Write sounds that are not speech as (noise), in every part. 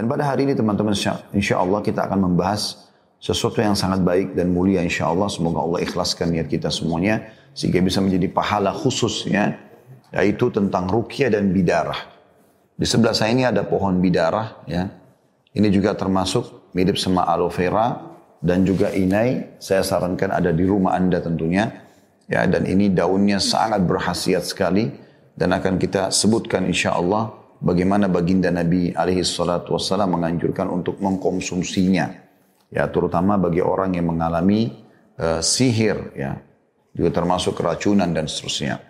Dan pada hari ini teman-teman insya Allah kita akan membahas sesuatu yang sangat baik dan mulia insya Allah. Semoga Allah ikhlaskan niat kita semuanya sehingga bisa menjadi pahala khusus ya. Yaitu tentang rukyah dan bidarah. Di sebelah saya ini ada pohon bidarah ya. Ini juga termasuk mirip sama aloe vera dan juga inai. Saya sarankan ada di rumah Anda tentunya. Ya, dan ini daunnya sangat berhasiat sekali dan akan kita sebutkan insya Allah bagaimana baginda Nabi alaihi salatu wassalam menganjurkan untuk mengkonsumsinya. Ya, terutama bagi orang yang mengalami uh, sihir ya. Juga termasuk keracunan dan seterusnya.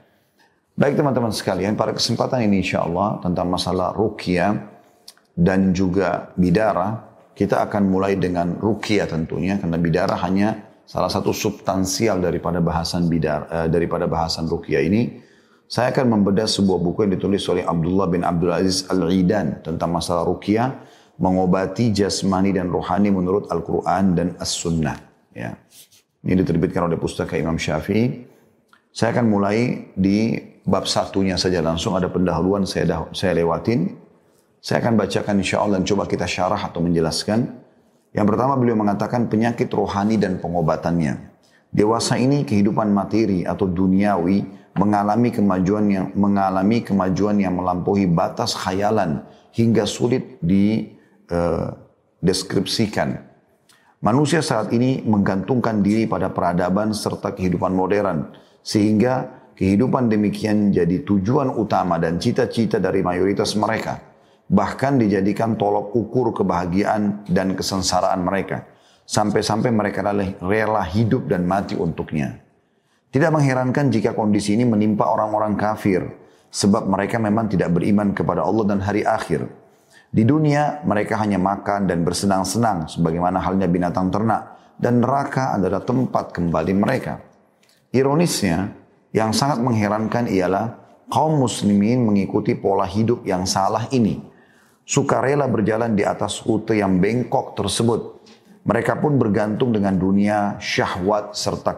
Baik teman-teman sekalian, pada kesempatan ini insya Allah tentang masalah rukia dan juga bidara, kita akan mulai dengan rukia tentunya, karena bidara hanya salah satu substansial daripada bahasan bidar, uh, daripada bahasan rukia ini. Saya akan membedah sebuah buku yang ditulis oleh Abdullah bin Abdul Aziz Al-Idan tentang masalah ruqyah, mengobati jasmani dan rohani menurut Al-Quran dan As-Sunnah. Ya. Ini diterbitkan oleh pustaka Imam Syafi'i. Saya akan mulai di bab satunya saja langsung ada pendahuluan saya dah, saya lewatin. Saya akan bacakan insya Allah dan coba kita syarah atau menjelaskan. Yang pertama beliau mengatakan penyakit rohani dan pengobatannya. Dewasa ini kehidupan materi atau duniawi mengalami kemajuan yang mengalami kemajuan yang melampaui batas khayalan hingga sulit dideskripsikan. Uh, Manusia saat ini menggantungkan diri pada peradaban serta kehidupan modern sehingga kehidupan demikian jadi tujuan utama dan cita-cita dari mayoritas mereka. Bahkan dijadikan tolok ukur kebahagiaan dan kesengsaraan mereka. Sampai-sampai mereka rela hidup dan mati untuknya. Tidak mengherankan jika kondisi ini menimpa orang-orang kafir, sebab mereka memang tidak beriman kepada Allah dan hari akhir. Di dunia mereka hanya makan dan bersenang-senang sebagaimana halnya binatang ternak dan neraka adalah tempat kembali mereka. Ironisnya, yang sangat mengherankan ialah kaum muslimin mengikuti pola hidup yang salah ini. Sukarela berjalan di atas rute yang bengkok tersebut mereka pun bergantung dengan dunia, syahwat, serta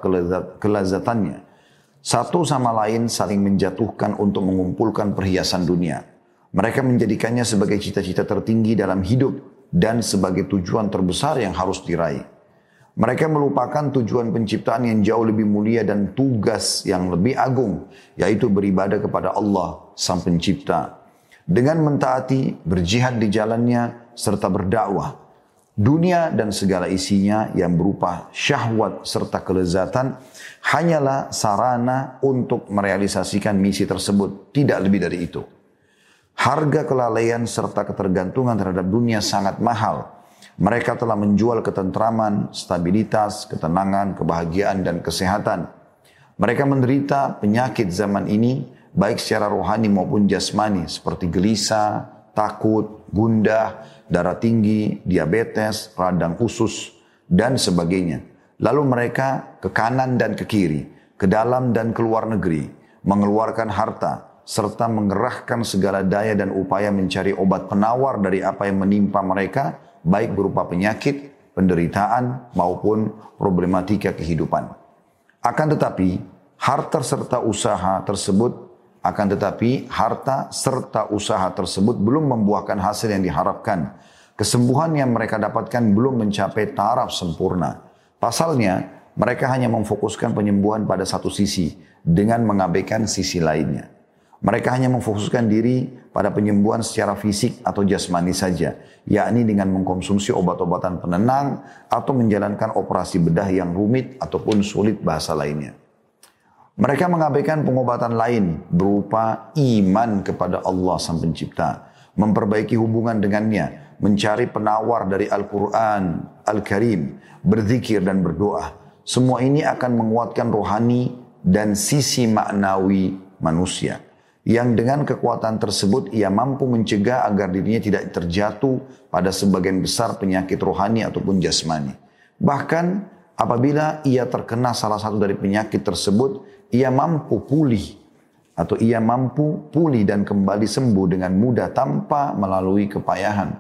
kelezatannya. Satu sama lain saling menjatuhkan untuk mengumpulkan perhiasan dunia. Mereka menjadikannya sebagai cita-cita tertinggi dalam hidup dan sebagai tujuan terbesar yang harus diraih. Mereka melupakan tujuan penciptaan yang jauh lebih mulia dan tugas yang lebih agung, yaitu beribadah kepada Allah, Sang Pencipta. Dengan mentaati, berjihad di jalannya, serta berdakwah, Dunia dan segala isinya yang berupa syahwat serta kelezatan hanyalah sarana untuk merealisasikan misi tersebut, tidak lebih dari itu. Harga kelalaian serta ketergantungan terhadap dunia sangat mahal. Mereka telah menjual ketentraman, stabilitas, ketenangan, kebahagiaan, dan kesehatan. Mereka menderita penyakit zaman ini, baik secara rohani maupun jasmani, seperti gelisah, takut, gundah, darah tinggi, diabetes, radang usus, dan sebagainya. Lalu mereka ke kanan dan ke kiri, ke dalam dan ke luar negeri, mengeluarkan harta, serta mengerahkan segala daya dan upaya mencari obat penawar dari apa yang menimpa mereka, baik berupa penyakit, penderitaan, maupun problematika kehidupan. Akan tetapi, harta serta usaha tersebut akan tetapi harta serta usaha tersebut belum membuahkan hasil yang diharapkan. Kesembuhan yang mereka dapatkan belum mencapai taraf sempurna. Pasalnya, mereka hanya memfokuskan penyembuhan pada satu sisi dengan mengabaikan sisi lainnya. Mereka hanya memfokuskan diri pada penyembuhan secara fisik atau jasmani saja, yakni dengan mengkonsumsi obat-obatan penenang atau menjalankan operasi bedah yang rumit ataupun sulit bahasa lainnya. Mereka mengabaikan pengobatan lain berupa iman kepada Allah Sang Pencipta, memperbaiki hubungan dengannya, mencari penawar dari Al-Quran, Al-Karim, berzikir dan berdoa. Semua ini akan menguatkan rohani dan sisi maknawi manusia. Yang dengan kekuatan tersebut ia mampu mencegah agar dirinya tidak terjatuh pada sebagian besar penyakit rohani ataupun jasmani. Bahkan apabila ia terkena salah satu dari penyakit tersebut, ia mampu pulih atau ia mampu pulih dan kembali sembuh dengan mudah tanpa melalui kepayahan.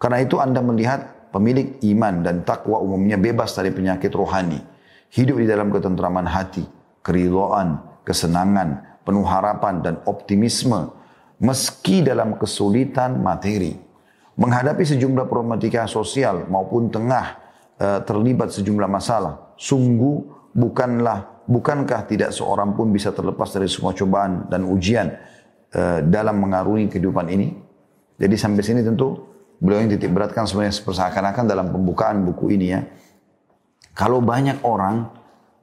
Karena itu Anda melihat pemilik iman dan takwa umumnya bebas dari penyakit rohani. Hidup di dalam ketentraman hati, keridoan, kesenangan, penuh harapan dan optimisme meski dalam kesulitan materi. Menghadapi sejumlah problematika sosial maupun tengah uh, terlibat sejumlah masalah, sungguh bukanlah bukankah tidak seorang pun bisa terlepas dari semua cobaan dan ujian uh, dalam mengarungi kehidupan ini? Jadi sampai sini tentu beliau yang titik beratkan sebenarnya seakan-akan dalam pembukaan buku ini ya. Kalau banyak orang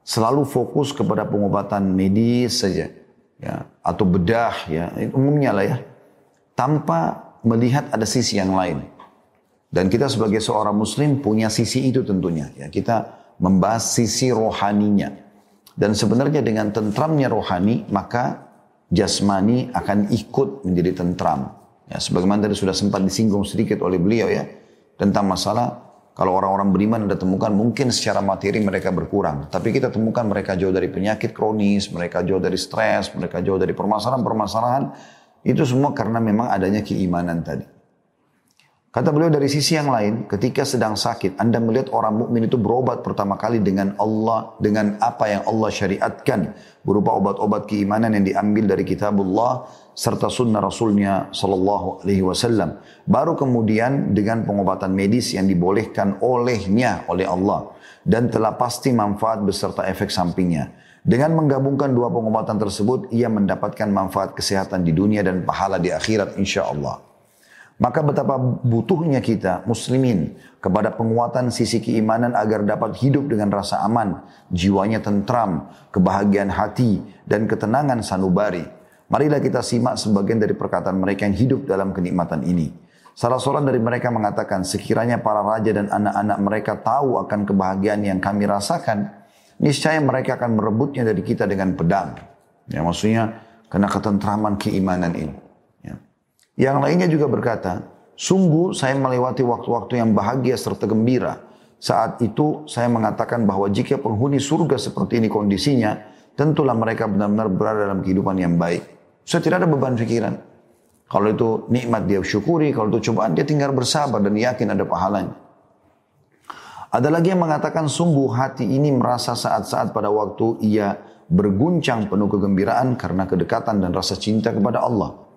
selalu fokus kepada pengobatan medis saja ya atau bedah ya umumnya lah ya tanpa melihat ada sisi yang lain. Dan kita sebagai seorang muslim punya sisi itu tentunya. Ya, kita membahas sisi rohaninya. Dan sebenarnya dengan tentramnya rohani, maka jasmani akan ikut menjadi tentram. Ya, sebagaimana tadi sudah sempat disinggung sedikit oleh beliau ya, tentang masalah kalau orang-orang beriman Anda temukan mungkin secara materi mereka berkurang. Tapi kita temukan mereka jauh dari penyakit kronis, mereka jauh dari stres, mereka jauh dari permasalahan-permasalahan itu semua karena memang adanya keimanan tadi. Kata beliau dari sisi yang lain, ketika sedang sakit, Anda melihat orang mukmin itu berobat pertama kali dengan Allah, dengan apa yang Allah syariatkan, berupa obat-obat keimanan yang diambil dari kitabullah serta sunnah Rasulnya Sallallahu Alaihi Wasallam. Baru kemudian dengan pengobatan medis yang dibolehkan olehnya oleh Allah dan telah pasti manfaat beserta efek sampingnya. Dengan menggabungkan dua pengobatan tersebut, ia mendapatkan manfaat kesehatan di dunia dan pahala di akhirat insya Allah. Maka betapa butuhnya kita muslimin kepada penguatan sisi keimanan agar dapat hidup dengan rasa aman, jiwanya tentram, kebahagiaan hati, dan ketenangan sanubari. Marilah kita simak sebagian dari perkataan mereka yang hidup dalam kenikmatan ini. Salah seorang dari mereka mengatakan, sekiranya para raja dan anak-anak mereka tahu akan kebahagiaan yang kami rasakan, niscaya mereka akan merebutnya dari kita dengan pedang. Ya, maksudnya karena ketentraman keimanan ini. Ya. Yang lainnya juga berkata, sungguh saya melewati waktu-waktu yang bahagia serta gembira. Saat itu saya mengatakan bahwa jika penghuni surga seperti ini kondisinya, tentulah mereka benar-benar berada dalam kehidupan yang baik. Saya tidak ada beban pikiran. Kalau itu nikmat dia syukuri, kalau itu cobaan dia tinggal bersabar dan yakin ada pahalanya. Ada lagi yang mengatakan sungguh hati ini merasa saat-saat pada waktu ia berguncang penuh kegembiraan karena kedekatan dan rasa cinta kepada Allah.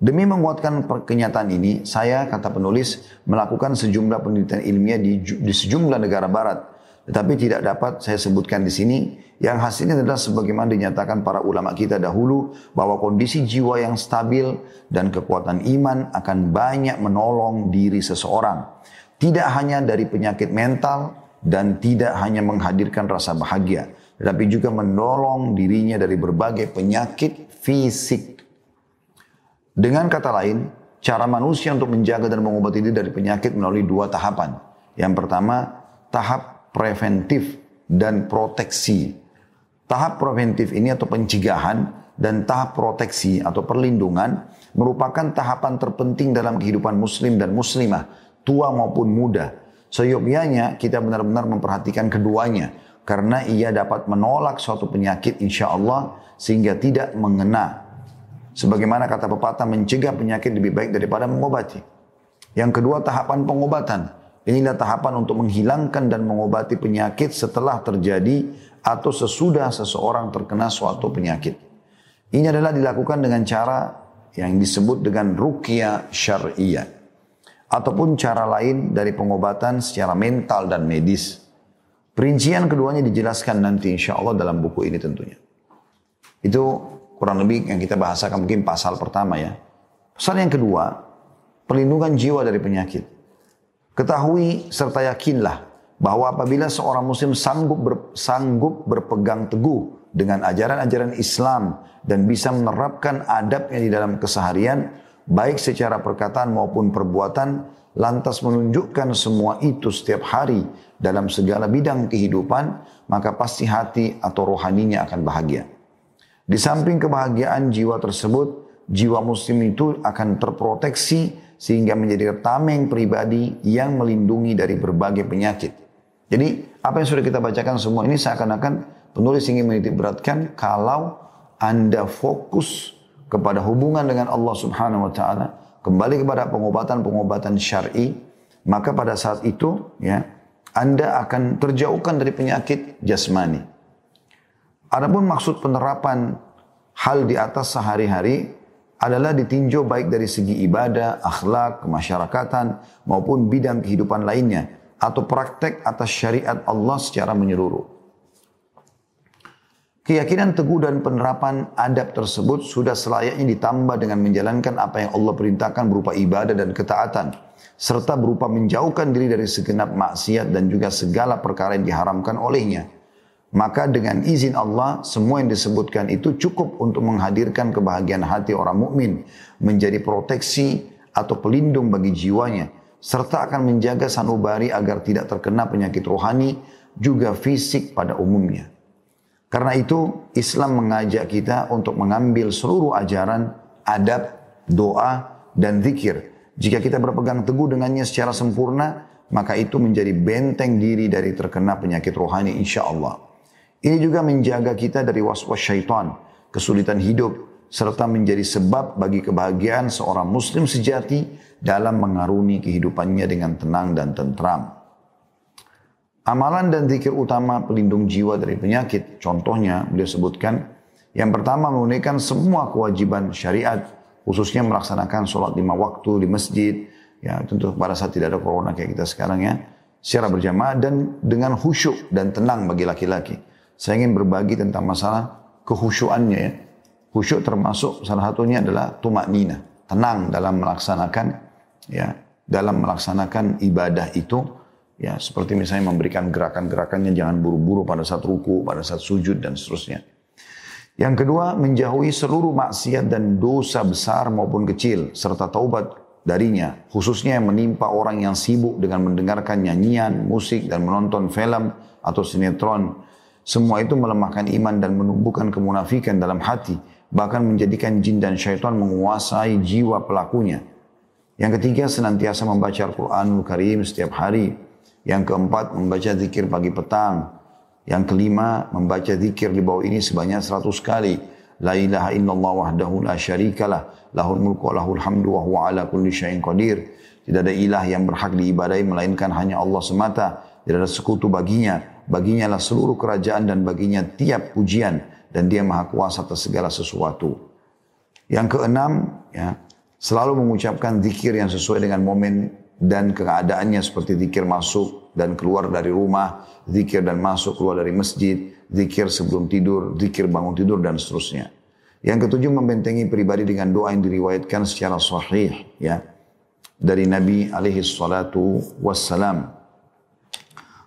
Demi menguatkan kenyataan ini, saya, kata penulis, melakukan sejumlah penelitian ilmiah di, di sejumlah negara barat. Tetapi tidak dapat saya sebutkan di sini, yang hasilnya adalah sebagaimana dinyatakan para ulama kita dahulu, bahwa kondisi jiwa yang stabil dan kekuatan iman akan banyak menolong diri seseorang. Tidak hanya dari penyakit mental dan tidak hanya menghadirkan rasa bahagia. Tetapi juga menolong dirinya dari berbagai penyakit fisik. Dengan kata lain, cara manusia untuk menjaga dan mengobati diri dari penyakit melalui dua tahapan. Yang pertama, tahap preventif dan proteksi. Tahap preventif ini atau pencegahan dan tahap proteksi atau perlindungan merupakan tahapan terpenting dalam kehidupan muslim dan muslimah tua maupun muda. Seyogyanya kita benar-benar memperhatikan keduanya. Karena ia dapat menolak suatu penyakit insya Allah sehingga tidak mengena. Sebagaimana kata pepatah mencegah penyakit lebih baik daripada mengobati. Yang kedua tahapan pengobatan. Inilah tahapan untuk menghilangkan dan mengobati penyakit setelah terjadi atau sesudah seseorang terkena suatu penyakit. Ini adalah dilakukan dengan cara yang disebut dengan rukyah syariah ataupun cara lain dari pengobatan secara mental dan medis. Perincian keduanya dijelaskan nanti insya Allah dalam buku ini tentunya. Itu kurang lebih yang kita bahasakan mungkin pasal pertama ya. Pasal yang kedua, perlindungan jiwa dari penyakit. Ketahui serta yakinlah bahwa apabila seorang muslim sanggup ber, sanggup berpegang teguh dengan ajaran-ajaran Islam dan bisa menerapkan adabnya di dalam keseharian, baik secara perkataan maupun perbuatan, lantas menunjukkan semua itu setiap hari dalam segala bidang kehidupan, maka pasti hati atau rohaninya akan bahagia. Di samping kebahagiaan jiwa tersebut, jiwa muslim itu akan terproteksi sehingga menjadi tameng pribadi yang melindungi dari berbagai penyakit. Jadi apa yang sudah kita bacakan semua ini seakan-akan penulis ingin menitik beratkan kalau Anda fokus kepada hubungan dengan Allah Subhanahu wa taala, kembali kepada pengobatan-pengobatan syar'i, maka pada saat itu ya Anda akan terjauhkan dari penyakit jasmani. Adapun maksud penerapan hal di atas sehari-hari adalah ditinjau baik dari segi ibadah, akhlak, kemasyarakatan, maupun bidang kehidupan lainnya, atau praktek atas syariat Allah secara menyeluruh. Keyakinan teguh dan penerapan adab tersebut sudah selayaknya ditambah dengan menjalankan apa yang Allah perintahkan berupa ibadah dan ketaatan, serta berupa menjauhkan diri dari segenap maksiat dan juga segala perkara yang diharamkan olehnya. Maka dengan izin Allah, semua yang disebutkan itu cukup untuk menghadirkan kebahagiaan hati orang mukmin, menjadi proteksi atau pelindung bagi jiwanya, serta akan menjaga sanubari agar tidak terkena penyakit rohani, juga fisik pada umumnya. Karena itu, Islam mengajak kita untuk mengambil seluruh ajaran, adab, doa, dan zikir. Jika kita berpegang teguh dengannya secara sempurna, maka itu menjadi benteng diri dari terkena penyakit rohani insya Allah. Ini juga menjaga kita dari was-was syaitan, kesulitan hidup, serta menjadi sebab bagi kebahagiaan seorang muslim sejati dalam mengaruni kehidupannya dengan tenang dan tentram. Amalan dan zikir utama pelindung jiwa dari penyakit, contohnya beliau sebutkan, yang pertama menunaikan semua kewajiban syariat, khususnya melaksanakan sholat lima waktu di masjid, ya tentu pada saat tidak ada corona kayak kita sekarang ya, secara berjamaah dan dengan khusyuk dan tenang bagi laki-laki. Saya ingin berbagi tentang masalah kehusyuannya ya. Khusyuk termasuk salah satunya adalah tumak nina. Tenang dalam melaksanakan ya dalam melaksanakan ibadah itu ya seperti misalnya memberikan gerakan-gerakannya jangan buru-buru pada saat ruku, pada saat sujud dan seterusnya. Yang kedua, menjauhi seluruh maksiat dan dosa besar maupun kecil serta taubat darinya, khususnya yang menimpa orang yang sibuk dengan mendengarkan nyanyian, musik dan menonton film atau sinetron semua itu melemahkan iman dan menumbuhkan kemunafikan dalam hati, bahkan menjadikan jin dan syaitan menguasai jiwa pelakunya. Yang ketiga, senantiasa membaca Al-Quranul Karim setiap hari. Yang keempat, membaca zikir pagi petang. Yang kelima, membaca zikir di bawah ini sebanyak seratus kali. La ilaha illallah wahdahu la syarikalah. Lahul mulku wa lahul hamdu wa huwa ala kulli syai'in qadir. Tidak ada ilah yang berhak diibadai melainkan hanya Allah semata. Tidak ada sekutu baginya Baginya lah seluruh kerajaan dan baginya tiap pujian dan dia maha kuasa atas segala sesuatu. Yang keenam, ya, selalu mengucapkan zikir yang sesuai dengan momen dan keadaannya seperti zikir masuk dan keluar dari rumah, zikir dan masuk keluar dari masjid, zikir sebelum tidur, zikir bangun tidur dan seterusnya. Yang ketujuh membentengi pribadi dengan doa yang diriwayatkan secara sahih ya dari Nabi alaihi salatu wassalam.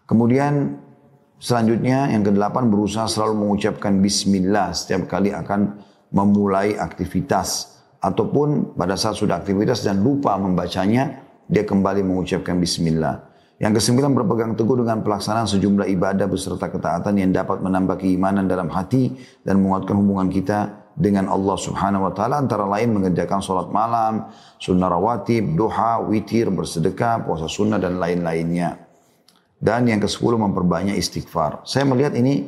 Kemudian Selanjutnya yang kedelapan berusaha selalu mengucapkan bismillah setiap kali akan memulai aktivitas. Ataupun pada saat sudah aktivitas dan lupa membacanya, dia kembali mengucapkan bismillah. Yang kesembilan berpegang teguh dengan pelaksanaan sejumlah ibadah beserta ketaatan yang dapat menambah keimanan dalam hati dan menguatkan hubungan kita dengan Allah Subhanahu wa taala antara lain mengerjakan sholat malam, sunnah rawatib, duha, witir, bersedekah, puasa sunnah dan lain-lainnya. Dan yang ke-10 memperbanyak istighfar. Saya melihat ini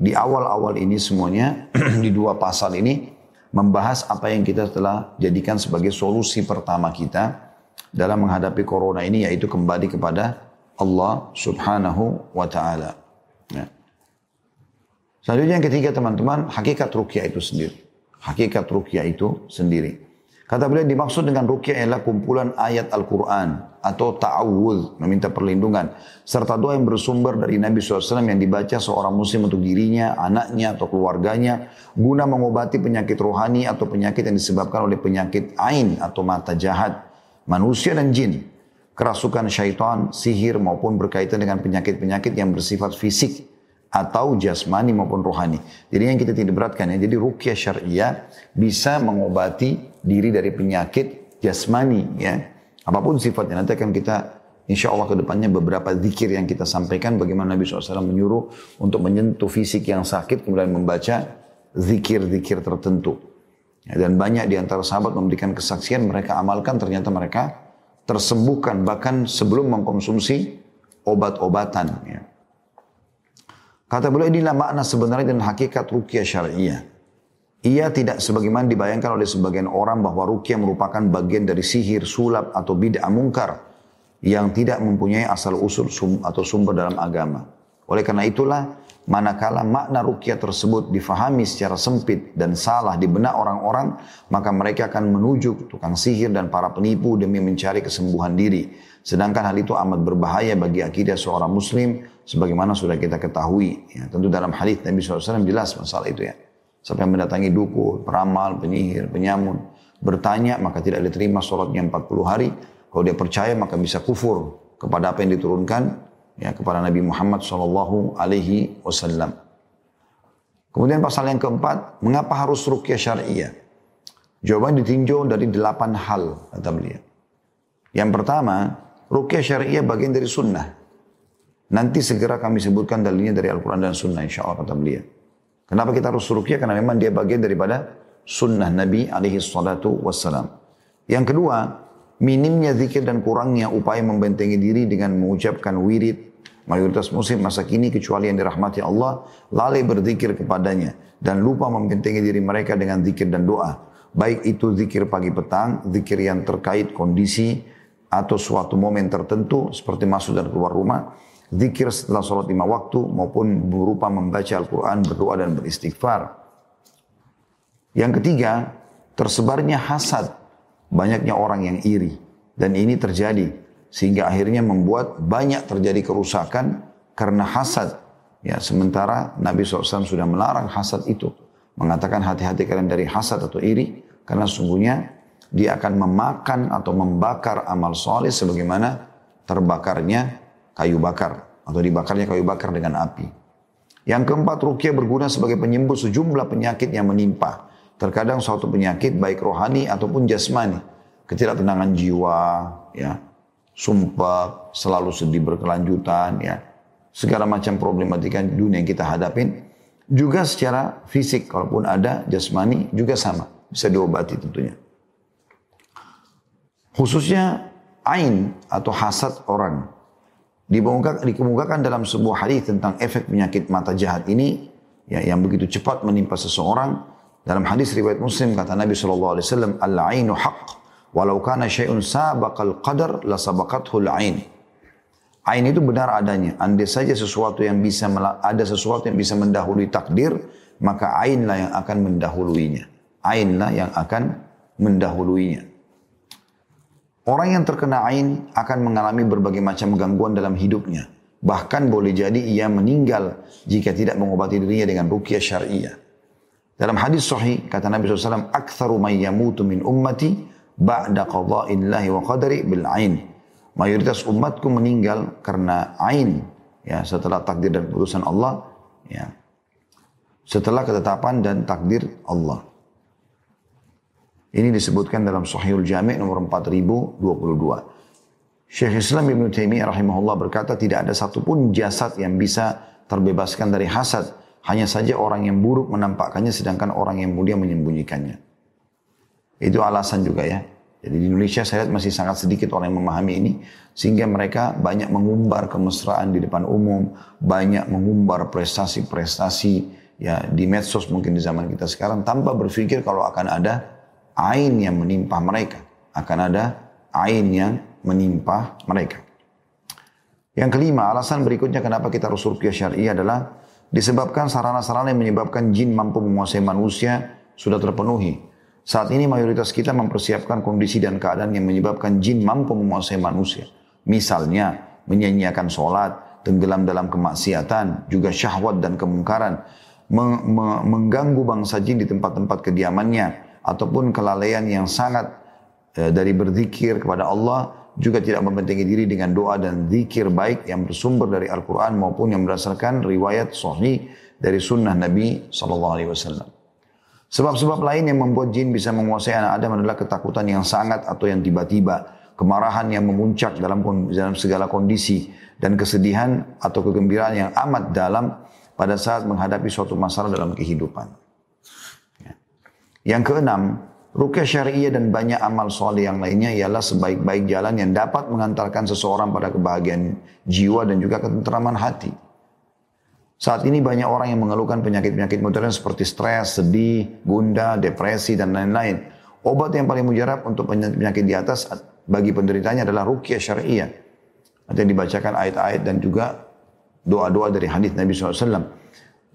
di awal-awal ini semuanya (clears throat) di dua pasal ini membahas apa yang kita telah jadikan sebagai solusi pertama kita dalam menghadapi corona ini yaitu kembali kepada Allah Subhanahu wa taala. Ya. Selanjutnya yang ketiga teman-teman, hakikat rukyah itu sendiri. Hakikat rukyah itu sendiri. Kata beliau dimaksud dengan rukyah ialah kumpulan ayat Al-Quran atau ta'awud, meminta perlindungan. Serta doa yang bersumber dari Nabi SAW yang dibaca seorang muslim untuk dirinya, anaknya atau keluarganya. Guna mengobati penyakit rohani atau penyakit yang disebabkan oleh penyakit ain atau mata jahat. Manusia dan jin. Kerasukan syaitan, sihir maupun berkaitan dengan penyakit-penyakit yang bersifat fisik atau jasmani maupun rohani. Jadi yang kita tidak beratkan ya, jadi rukyah syariah bisa mengobati diri dari penyakit jasmani ya. Apa pun sifatnya nanti akan kita insya Allah ke depannya beberapa zikir yang kita sampaikan bagaimana Nabi SAW menyuruh untuk menyentuh fisik yang sakit kemudian membaca zikir-zikir tertentu. Ya, dan banyak di antara sahabat memberikan kesaksian mereka amalkan ternyata mereka tersembuhkan bahkan sebelum mengkonsumsi obat-obatan. Ya. Kata beliau inilah makna sebenarnya dan hakikat rukyah syariah. Ia tidak sebagaimana dibayangkan oleh sebagian orang bahwa rukyah merupakan bagian dari sihir, sulap atau bid'ah mungkar yang tidak mempunyai asal usul atau sumber dalam agama. Oleh karena itulah manakala makna rukyah tersebut difahami secara sempit dan salah di benak orang-orang, maka mereka akan menuju tukang sihir dan para penipu demi mencari kesembuhan diri. Sedangkan hal itu amat berbahaya bagi akidah seorang muslim sebagaimana sudah kita ketahui. Ya, tentu dalam hadis Nabi SAW jelas masalah itu ya. Siapa yang mendatangi duku, peramal, penyihir, penyamun, bertanya maka tidak diterima sholatnya 40 hari. Kalau dia percaya maka bisa kufur kepada apa yang diturunkan ya kepada Nabi Muhammad Shallallahu Alaihi Wasallam. Kemudian pasal yang keempat, mengapa harus rukyah syariah? Jawaban ditinjau dari delapan hal kata beliau. Yang pertama, rukyah syariah bagian dari sunnah. Nanti segera kami sebutkan dalilnya dari Al-Quran dan sunnah insya Allah kata beliau. Kenapa kita harus rukyah? Karena memang dia bagian daripada sunnah Nabi alaihi salatu wassalam. Yang kedua, minimnya zikir dan kurangnya upaya membentengi diri dengan mengucapkan wirid. Mayoritas muslim masa kini kecuali yang dirahmati Allah, lalai berzikir kepadanya dan lupa membentengi diri mereka dengan zikir dan doa. Baik itu zikir pagi petang, zikir yang terkait kondisi atau suatu momen tertentu seperti masuk dan keluar rumah, zikir setelah sholat lima waktu maupun berupa membaca Al-Quran, berdoa dan beristighfar. Yang ketiga, tersebarnya hasad, banyaknya orang yang iri. Dan ini terjadi sehingga akhirnya membuat banyak terjadi kerusakan karena hasad. Ya, sementara Nabi SAW sudah melarang hasad itu. Mengatakan hati-hati kalian dari hasad atau iri. Karena sungguhnya dia akan memakan atau membakar amal soleh sebagaimana terbakarnya kayu bakar. Atau dibakarnya kayu bakar dengan api. Yang keempat, rukyah berguna sebagai penyembuh sejumlah penyakit yang menimpa. Terkadang suatu penyakit baik rohani ataupun jasmani. Ketidaktenangan jiwa, ya, sumpah, selalu sedih berkelanjutan, ya. Segala macam problematika dunia yang kita hadapin. Juga secara fisik, kalaupun ada jasmani juga sama. Bisa diobati tentunya. Khususnya ain atau hasad orang. Dikemukakan dalam sebuah hadis tentang efek penyakit mata jahat ini ya, yang begitu cepat menimpa seseorang. Dalam hadis riwayat Muslim kata Nabi SAW, Al-ainu haqq Walau kana syai'un sabaqal qadar la sabaqathu ain. Ain itu benar adanya. Andai saja sesuatu yang bisa ada sesuatu yang bisa mendahului takdir, maka ainlah yang akan mendahuluinya. Ainlah yang akan mendahuluinya. Orang yang terkena ain akan mengalami berbagai macam gangguan dalam hidupnya. Bahkan boleh jadi ia meninggal jika tidak mengobati dirinya dengan rukyah syariah. Dalam hadis sahih kata Nabi SAW, "Aktsaru may yamutu min ummati ba'da qada'illahi wa qadari bil ain. Mayoritas umatku meninggal karena ain ya setelah takdir dan keputusan Allah ya. Setelah ketetapan dan takdir Allah. Ini disebutkan dalam Sahihul Jami' nomor 4022. Syekh Islam Ibn Taimiyah rahimahullah berkata tidak ada satupun jasad yang bisa terbebaskan dari hasad. Hanya saja orang yang buruk menampakkannya sedangkan orang yang mulia menyembunyikannya. Itu alasan juga ya. Jadi di Indonesia saya lihat masih sangat sedikit orang yang memahami ini. Sehingga mereka banyak mengumbar kemesraan di depan umum. Banyak mengumbar prestasi-prestasi ya di medsos mungkin di zaman kita sekarang. Tanpa berpikir kalau akan ada ain yang menimpa mereka. Akan ada ain yang menimpa mereka. Yang kelima, alasan berikutnya kenapa kita harus rukyah syariah adalah disebabkan sarana-sarana yang menyebabkan jin mampu menguasai manusia sudah terpenuhi. Saat ini mayoritas kita mempersiapkan kondisi dan keadaan yang menyebabkan jin mampu menguasai manusia. Misalnya, menyanyiakan sholat, tenggelam dalam kemaksiatan, juga syahwat dan kemungkaran, mengganggu bangsa jin di tempat-tempat kediamannya, ataupun kelalaian yang sangat e, dari berzikir kepada Allah, juga tidak membentengi diri dengan doa dan zikir baik yang bersumber dari Al-Quran maupun yang berdasarkan riwayat sahih dari sunnah Nabi Wasallam. Sebab-sebab lain yang membuat jin bisa menguasai anak Adam adalah ketakutan yang sangat atau yang tiba-tiba, kemarahan yang memuncak dalam, dalam segala kondisi, dan kesedihan atau kegembiraan yang amat dalam pada saat menghadapi suatu masalah dalam kehidupan. Ya. Yang keenam, rukyah syariah dan banyak amal soleh yang lainnya ialah sebaik-baik jalan yang dapat mengantarkan seseorang pada kebahagiaan jiwa dan juga ketentraman hati. Saat ini banyak orang yang mengeluhkan penyakit-penyakit modern seperti stres, sedih, gundah, depresi, dan lain-lain. Obat yang paling mujarab untuk penyakit di atas bagi penderitanya adalah rukyah syariah. Artinya dibacakan ayat-ayat dan juga doa-doa dari hadis Nabi SAW.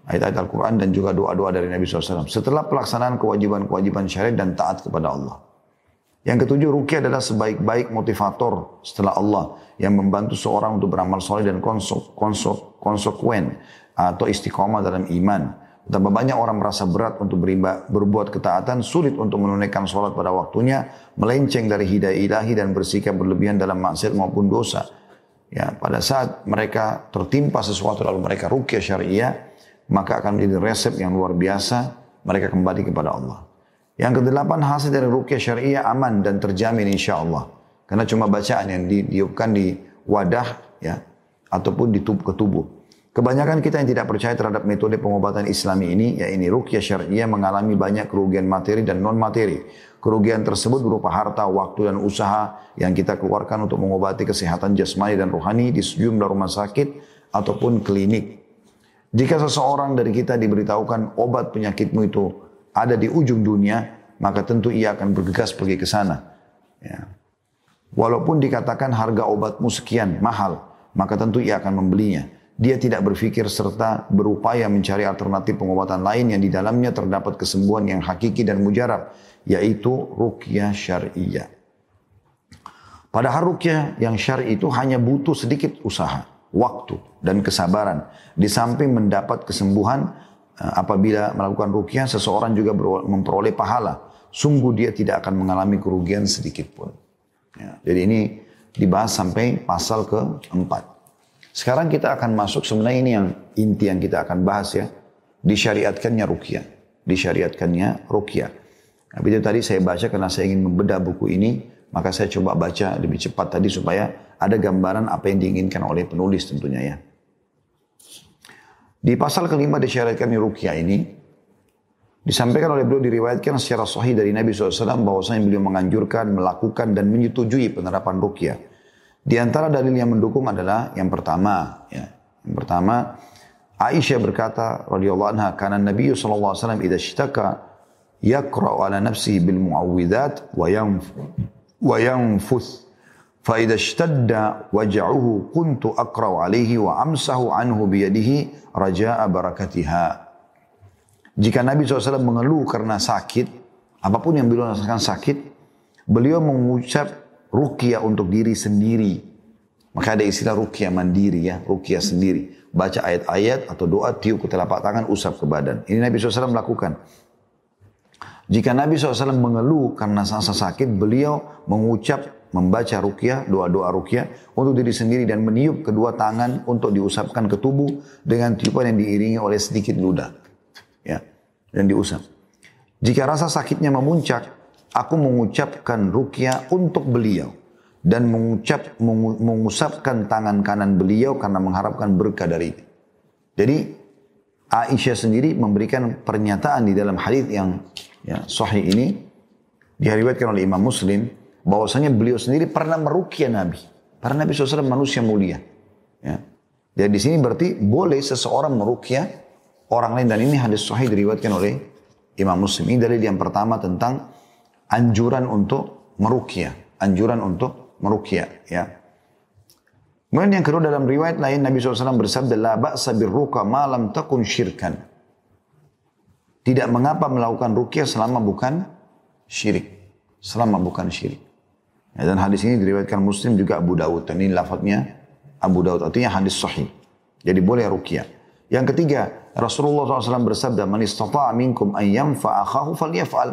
Ayat-ayat Al-Quran dan juga doa-doa dari Nabi SAW. Setelah pelaksanaan kewajiban-kewajiban syariat dan taat kepada Allah. Yang ketujuh, rukyah adalah sebaik-baik motivator setelah Allah yang membantu seorang untuk beramal soleh dan konsekuen atau istiqomah dalam iman. Betapa banyak orang merasa berat untuk beriba, berbuat ketaatan, sulit untuk menunaikan sholat pada waktunya, melenceng dari hidayah ilahi dan bersikap berlebihan dalam maksiat maupun dosa. Ya, pada saat mereka tertimpa sesuatu lalu mereka rukyah syariah, maka akan menjadi resep yang luar biasa, mereka kembali kepada Allah. Yang kedelapan hasil dari rukyah syariah aman dan terjamin insya Allah. Karena cuma bacaan yang ditiupkan di wadah ya ataupun di tubuh ke tubuh. Kebanyakan kita yang tidak percaya terhadap metode pengobatan islami ini, ya ini rukyah syariah mengalami banyak kerugian materi dan non materi. Kerugian tersebut berupa harta, waktu, dan usaha yang kita keluarkan untuk mengobati kesehatan jasmani dan rohani di sejumlah rumah sakit ataupun klinik. Jika seseorang dari kita diberitahukan obat penyakitmu itu ada di ujung dunia, maka tentu ia akan bergegas pergi ke sana. Ya. Walaupun dikatakan harga obatmu sekian mahal, maka tentu ia akan membelinya. Dia tidak berpikir serta berupaya mencari alternatif pengobatan lain yang di dalamnya terdapat kesembuhan yang hakiki dan mujarab, yaitu rukyah syariah. Padahal rukyah yang syari itu hanya butuh sedikit usaha, waktu, dan kesabaran. Di samping mendapat kesembuhan eh, apabila melakukan rukyah, seseorang juga memperoleh pahala. Sungguh dia tidak akan mengalami kerugian sedikit pun. Ya, jadi ini dibahas sampai pasal keempat. Sekarang kita akan masuk sebenarnya ini yang inti yang kita akan bahas ya. Disyariatkannya rukyah. Disyariatkannya rukyah. Tapi itu tadi saya baca karena saya ingin membedah buku ini. Maka saya coba baca lebih cepat tadi supaya ada gambaran apa yang diinginkan oleh penulis tentunya ya. Di pasal kelima disyariatkan rukyah ini, disampaikan oleh beliau diriwayatkan secara sahih dari Nabi SAW bahwasanya beliau menganjurkan, melakukan dan menyetujui penerapan rukyah. Di antara dalil yang mendukung adalah yang pertama, ya. Yang pertama, Aisyah berkata radhiyallahu anha, "Kana Nabi sallallahu alaihi wasallam yaqra'u ala nafsihi bil mu'awwidzat wa yanf wa yanfuth fa idza ishtadda waj'uhu kuntu aqra'u alaihi wa amsahu anhu bi yadihi raja'a barakatiha." Jika Nabi SAW mengeluh karena sakit, apa pun yang beliau rasakan sakit, beliau mengucap rukia untuk diri sendiri. Maka ada istilah rukia mandiri ya, rukia sendiri. Baca ayat-ayat atau doa tiup ke telapak tangan, usap ke badan. Ini Nabi SAW lakukan. Jika Nabi SAW mengeluh karena rasa sakit, beliau mengucap, membaca rukia, doa-doa rukia untuk diri sendiri dan meniup kedua tangan untuk diusapkan ke tubuh dengan tiupan yang diiringi oleh sedikit ludah. Ya, dan diusap. Jika rasa sakitnya memuncak, aku mengucapkan rukyah untuk beliau dan mengucap mengusapkan tangan kanan beliau karena mengharapkan berkah dari itu. Jadi Aisyah sendiri memberikan pernyataan di dalam hadis yang ya, sahih ini diriwayatkan oleh Imam Muslim bahwasanya beliau sendiri pernah merukyah Nabi. Karena Nabi SAW manusia mulia. Ya. Jadi di sini berarti boleh seseorang merukyah orang lain dan ini hadis sahih diriwayatkan oleh Imam Muslim. Ini dalil yang pertama tentang anjuran untuk merukyah, anjuran untuk merukyah ya. Kemudian yang kedua dalam riwayat lain Nabi SAW bersabda la ba'sa birruka malam takun syirkan. Tidak mengapa melakukan rukyah selama bukan syirik. Selama bukan syirik. Ya, dan hadis ini diriwayatkan Muslim juga Abu Dawud. Dan ini lafadznya Abu Dawud. Artinya hadis sahih. Jadi boleh rukyah. Yang ketiga, Rasulullah SAW bersabda, Man istata'a minkum an yamfa'akhahu falyaf'al.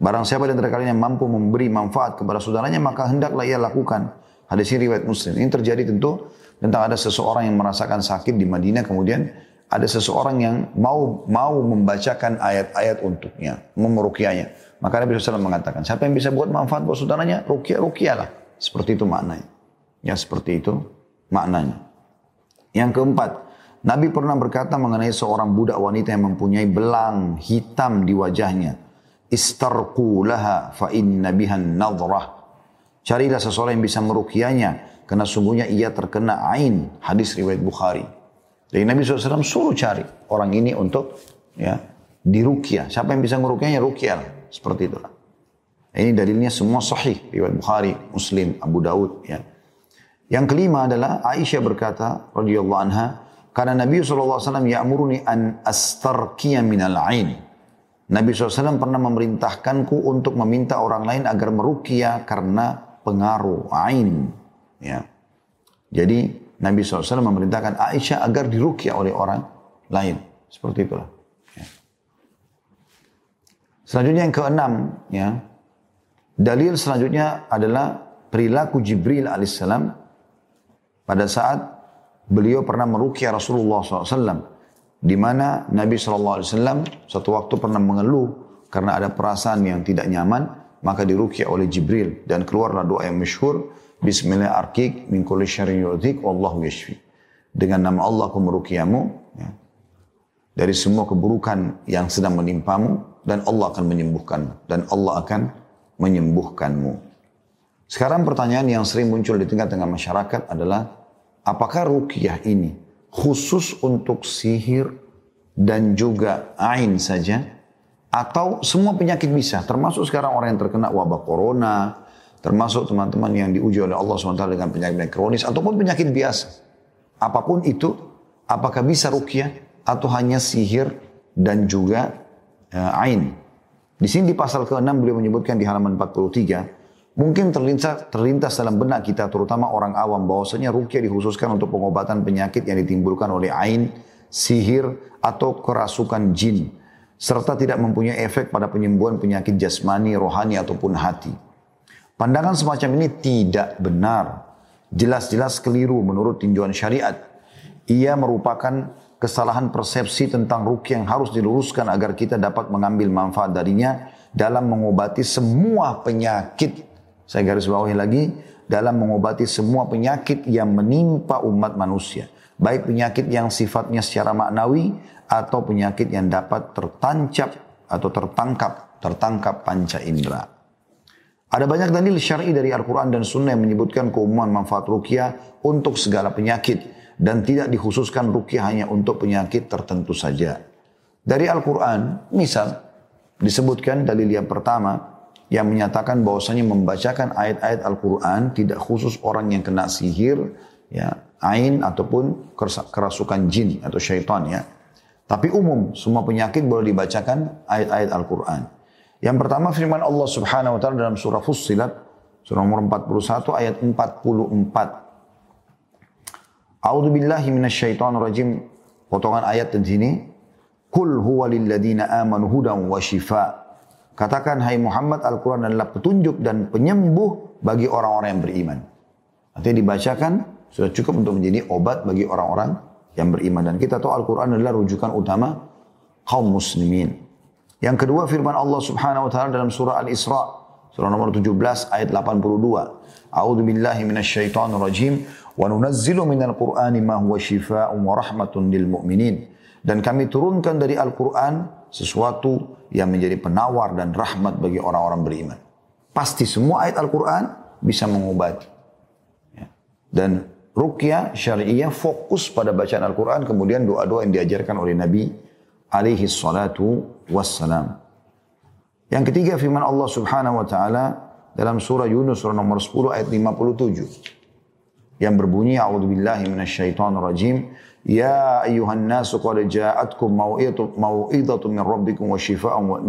Barang siapa di antara kalian yang mampu memberi manfaat kepada saudaranya, maka hendaklah ia lakukan. Hadis ini riwayat Muslim. Ini terjadi tentu tentang ada seseorang yang merasakan sakit di Madinah, kemudian ada seseorang yang mau mau membacakan ayat-ayat untuknya, memerukianya. Maka Nabi SAW mengatakan, siapa yang bisa buat manfaat buat saudaranya, rukiah, rukiahlah. Seperti itu maknanya. Ya seperti itu maknanya. Yang keempat, Nabi pernah berkata mengenai seorang budak wanita yang mempunyai belang hitam di wajahnya istarqu laha fa inna bihan nadrah. Carilah seseorang yang bisa merukianya karena sungguhnya ia terkena ain hadis riwayat Bukhari. Jadi Nabi SAW suruh cari orang ini untuk ya dirukia. Siapa yang bisa merukianya rukia seperti itulah. Ini dalilnya semua sahih riwayat Bukhari, Muslim, Abu Daud ya. Yang kelima adalah Aisyah berkata radhiyallahu anha, karena Nabi SAW ya'muruni an astarkiya minal ain. Nabi SAW pernah memerintahkanku untuk meminta orang lain agar merukia karena pengaruh ain. Ya. Jadi Nabi SAW memerintahkan Aisyah agar dirukia oleh orang lain. Seperti itulah. Ya. Selanjutnya yang keenam, ya, dalil selanjutnya adalah perilaku Jibril alaihissalam pada saat beliau pernah merukia Rasulullah SAW. Di mana Nabi SAW satu waktu pernah mengeluh karena ada perasaan yang tidak nyaman, maka dirukia oleh Jibril dan keluarlah doa yang masyhur Bismillah arkik min yu'dhik wallahu yashfi. Dengan nama Allah aku merukiamu ya, dari semua keburukan yang sedang menimpamu dan Allah akan menyembuhkanmu dan Allah akan menyembuhkanmu. Sekarang pertanyaan yang sering muncul di tengah-tengah masyarakat adalah apakah rukyah ini khusus untuk sihir dan juga ain saja atau semua penyakit bisa termasuk sekarang orang yang terkena wabah corona termasuk teman-teman yang diuji oleh Allah SWT dengan penyakit kronis ataupun penyakit biasa apa pun itu apakah bisa rukyah atau hanya sihir dan juga uh, ain di sini di pasal ke-6 beliau menyebutkan di halaman 43 Mungkin terlintas, terlintas dalam benak kita, terutama orang awam, bahwasanya rukyah dikhususkan untuk pengobatan penyakit yang ditimbulkan oleh ain, sihir, atau kerasukan jin. Serta tidak mempunyai efek pada penyembuhan penyakit jasmani, rohani, ataupun hati. Pandangan semacam ini tidak benar. Jelas-jelas keliru menurut tinjauan syariat. Ia merupakan kesalahan persepsi tentang rukyah yang harus diluruskan agar kita dapat mengambil manfaat darinya dalam mengobati semua penyakit saya garis bawahi lagi, dalam mengobati semua penyakit yang menimpa umat manusia. Baik penyakit yang sifatnya secara maknawi atau penyakit yang dapat tertancap atau tertangkap, tertangkap panca indera. Ada banyak dalil syar'i dari Al-Quran dan Sunnah yang menyebutkan keumuman manfaat rukyah untuk segala penyakit dan tidak dikhususkan rukyah hanya untuk penyakit tertentu saja. Dari Al-Quran, misal disebutkan dalil yang pertama, yang menyatakan bahwasanya membacakan ayat-ayat Al-Quran tidak khusus orang yang kena sihir, ya, ain ataupun kerasukan jin atau syaitan ya. Tapi umum, semua penyakit boleh dibacakan ayat-ayat Al-Quran. Yang pertama firman Allah subhanahu wa ta'ala dalam surah Fussilat, surah nomor 41 ayat 44. A'udhu billahi minasyaitan rajim. Potongan ayat di sini. Kul huwa lilladina amanu hudan wa shifa' Katakan hai Muhammad Al-Quran adalah petunjuk dan penyembuh bagi orang-orang yang beriman. Artinya dibacakan sudah cukup untuk menjadi obat bagi orang-orang yang beriman. Dan kita tahu Al-Quran adalah rujukan utama kaum muslimin. Yang kedua firman Allah subhanahu wa ta'ala dalam surah Al-Isra. Surah nomor 17 ayat 82. A'udhu billahi minasyaitonir rajim. Wa nunazzilu minal qur'ani ma huwa shifa'un wa rahmatun lil mu'minin. Dan kami turunkan dari Al-Quran sesuatu yang menjadi penawar dan rahmat bagi orang-orang beriman. Pasti semua ayat Al-Quran bisa mengobati. Ya. Dan rukyah syariah fokus pada bacaan Al-Quran kemudian doa-doa yang diajarkan oleh Nabi alaihi salatu wassalam. Yang ketiga firman Allah subhanahu wa ta'ala dalam surah Yunus surah nomor 10 ayat 57 yang berbunyi a'udzu billahi minasyaitonir rajim Ya ayuhan nasu qad ja'atkum mau'idatu min rabbikum wa shifa'un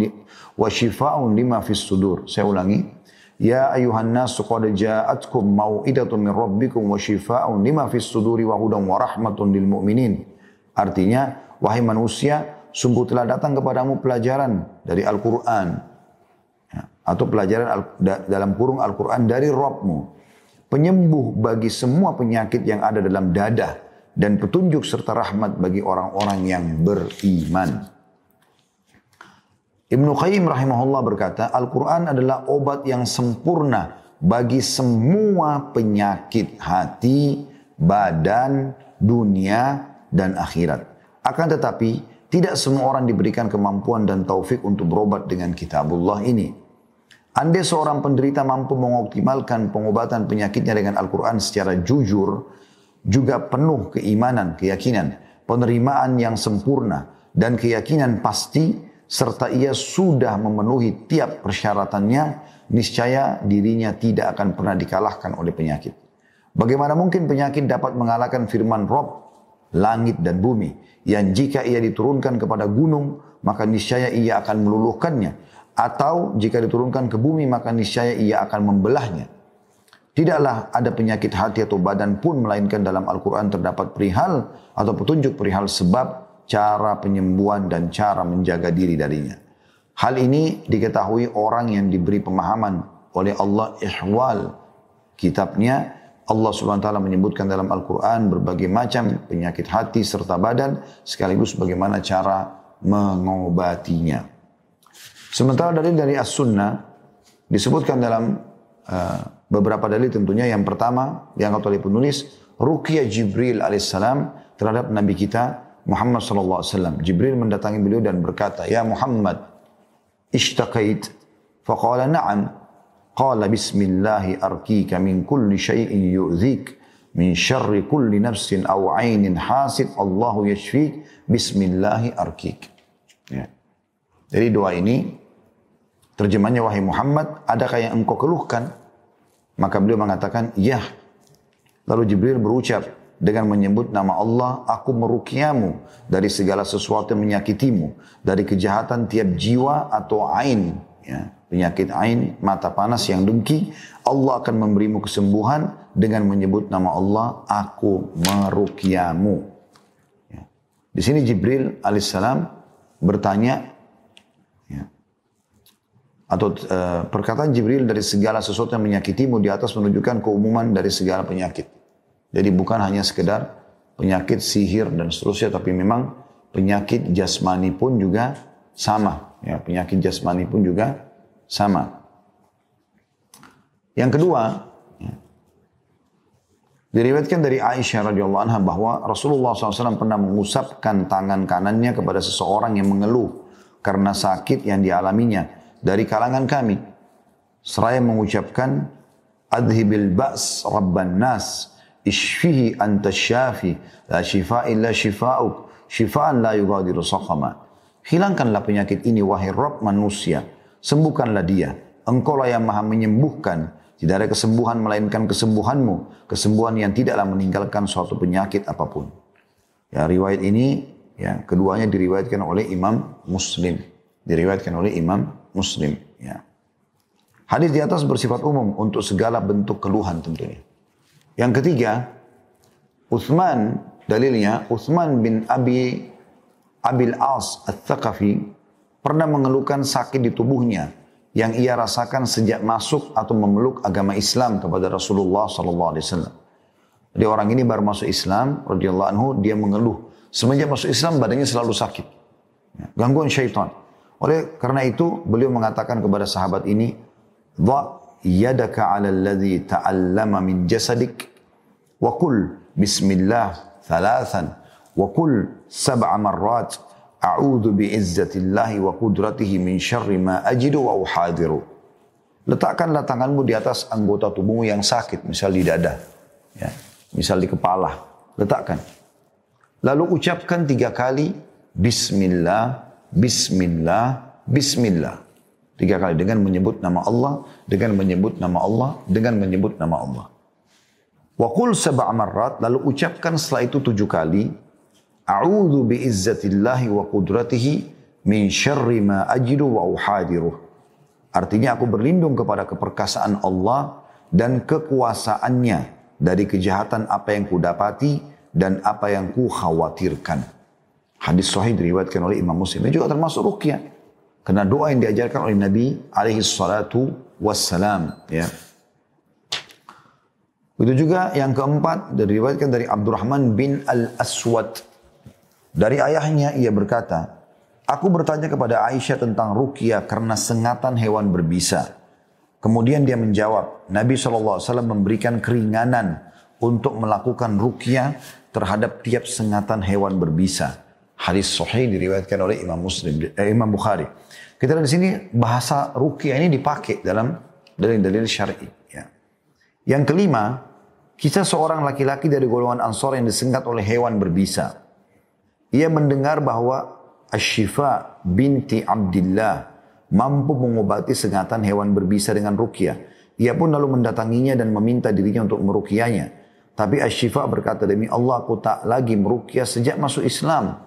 wa shifa'un lima fis sudur. Saya ulangi. Ya ayuhan nasu qad ja'atkum mau'idatu min rabbikum wa shifa'un lima fis suduri wa hudan wa rahmatun lil mu'minin. Artinya, wahai manusia, sungguh telah datang kepadamu pelajaran dari Al-Quran. Ya, atau pelajaran al, dalam kurung Al-Quran dari Rabbmu. Penyembuh bagi semua penyakit yang ada dalam dada dan petunjuk serta rahmat bagi orang-orang yang beriman. Ibnu Qayyim rahimahullah berkata, Al-Quran adalah obat yang sempurna bagi semua penyakit hati, badan, dunia, dan akhirat. Akan tetapi, tidak semua orang diberikan kemampuan dan taufik untuk berobat dengan kitabullah ini. Andai seorang penderita mampu mengoptimalkan pengobatan penyakitnya dengan Al-Quran secara jujur, juga penuh keimanan, keyakinan, penerimaan yang sempurna, dan keyakinan pasti, serta ia sudah memenuhi tiap persyaratannya, niscaya dirinya tidak akan pernah dikalahkan oleh penyakit. Bagaimana mungkin penyakit dapat mengalahkan firman Rob, langit dan bumi, yang jika ia diturunkan kepada gunung, maka niscaya ia akan meluluhkannya. Atau jika diturunkan ke bumi, maka niscaya ia akan membelahnya. Tidaklah ada penyakit hati atau badan pun, melainkan dalam Al-Quran terdapat perihal atau petunjuk perihal sebab, cara penyembuhan dan cara menjaga diri darinya. Hal ini diketahui orang yang diberi pemahaman oleh Allah ihwal kitabnya. Allah subhanahu wa ta'ala menyebutkan dalam Al-Quran berbagai macam penyakit hati serta badan sekaligus bagaimana cara mengobatinya. Sementara dari dari As-Sunnah disebutkan dalam uh, beberapa dalil tentunya yang pertama yang oleh penulis Ruqyah Jibril alaihissalam terhadap Nabi kita Muhammad sallallahu alaihi wasallam. Jibril mendatangi beliau dan berkata, "Ya Muhammad, ishtaqait?" Faqala, "Na'am." Qala, "Bismillah arkika min kulli syai'in yu'dhik min syarri kulli nafsin aw 'ainin hasid. Allahu yashfik. Bismillah arkik." Ya. Jadi doa ini terjemahnya wahai Muhammad, adakah yang engkau keluhkan? Maka beliau mengatakan, "Ya." Lalu Jibril berucap, dengan menyebut nama Allah, aku merukiamu dari segala sesuatu yang menyakitimu, dari kejahatan tiap jiwa atau ain, ya, penyakit ain, mata panas yang dengki, Allah akan memberimu kesembuhan dengan menyebut nama Allah, aku merukiamu. Ya. Di sini Jibril alaihissalam bertanya, ya, atau uh, perkataan Jibril dari segala sesuatu yang menyakitimu di atas menunjukkan keumuman dari segala penyakit. Jadi bukan hanya sekedar penyakit sihir dan seterusnya, tapi memang penyakit jasmani pun juga sama. Ya, penyakit jasmani pun juga sama. Yang kedua, ya, diriwayatkan dari Aisyah radhiyallahu anha bahwa Rasulullah SAW pernah mengusapkan tangan kanannya kepada seseorang yang mengeluh karena sakit yang dialaminya dari kalangan kami. Seraya mengucapkan, Adhibil ba's rabban nas, Ishfihi anta syafi, la shifa illa shifa'uk, shifa'an la yugadiru saqama. Hilangkanlah penyakit ini wahai Rabb manusia, sembuhkanlah dia. Engkaulah yang maha menyembuhkan, tidak ada kesembuhan melainkan kesembuhanmu, kesembuhan yang tidaklah meninggalkan suatu penyakit apa pun. Ya, riwayat ini ya keduanya diriwayatkan oleh Imam Muslim. Diriwayatkan oleh Imam Muslim, ya. Hadis di atas bersifat umum untuk segala bentuk keluhan tentunya. Yang ketiga, Uthman, dalilnya Uthman bin Abi Abil As Al-Thaqafi pernah mengeluhkan sakit di tubuhnya yang ia rasakan sejak masuk atau memeluk agama Islam kepada Rasulullah sallallahu alaihi wasallam. Jadi orang ini baru masuk Islam radhiyallahu anhu dia mengeluh semenjak masuk Islam badannya selalu sakit. Ya, gangguan syaitan. Oleh karena itu beliau mengatakan kepada sahabat ini, "Dha yadaka ala alladhi ta'allama min jasadik wa kul bismillah thalathan wa kul sab'a marrat a'udhu bi'izzatillahi wa qudratihi min syarri ma ajidu wa uhadiru. Letakkanlah tanganmu di atas anggota tubuhmu yang sakit misal di dada ya misal di kepala. Letakkan. Lalu ucapkan tiga kali bismillah bismillah bismillah. Tiga kali dengan menyebut nama Allah, dengan menyebut nama Allah, dengan menyebut nama Allah. Wa qul sab'a marrat, lalu ucapkan setelah itu tujuh kali, A'udhu bi'izzatillahi wa qudratihi min syarri ma ajidu wa uhadiruh. Artinya aku berlindung kepada keperkasaan Allah dan kekuasaannya dari kejahatan apa yang kudapati dan apa yang ku khawatirkan. Hadis sahih diriwayatkan oleh Imam Muslim. Ini juga termasuk rukyah. Karena doa yang diajarkan oleh Nabi alaihi salatu wassalam. Ya. Itu juga yang keempat diriwayatkan dari Abdurrahman bin Al-Aswad. Dari ayahnya ia berkata, Aku bertanya kepada Aisyah tentang rukyah karena sengatan hewan berbisa. Kemudian dia menjawab, Nabi SAW memberikan keringanan untuk melakukan rukyah terhadap tiap sengatan hewan berbisa. Hadis sahih diriwayatkan oleh Imam Muslim, eh, Imam Bukhari. Kita di sini bahasa rukyah ini dipakai dalam dalil-dalil syar'i. Ya. Yang kelima, kisah seorang laki-laki dari golongan Ansor yang disengat oleh hewan berbisa. Ia mendengar bahwa Ashifa binti Abdullah mampu mengobati sengatan hewan berbisa dengan rukyah. Ia pun lalu mendatanginya dan meminta dirinya untuk merukyahnya. Tapi Ashifa berkata, demi Allah aku tak lagi merukyah sejak masuk Islam.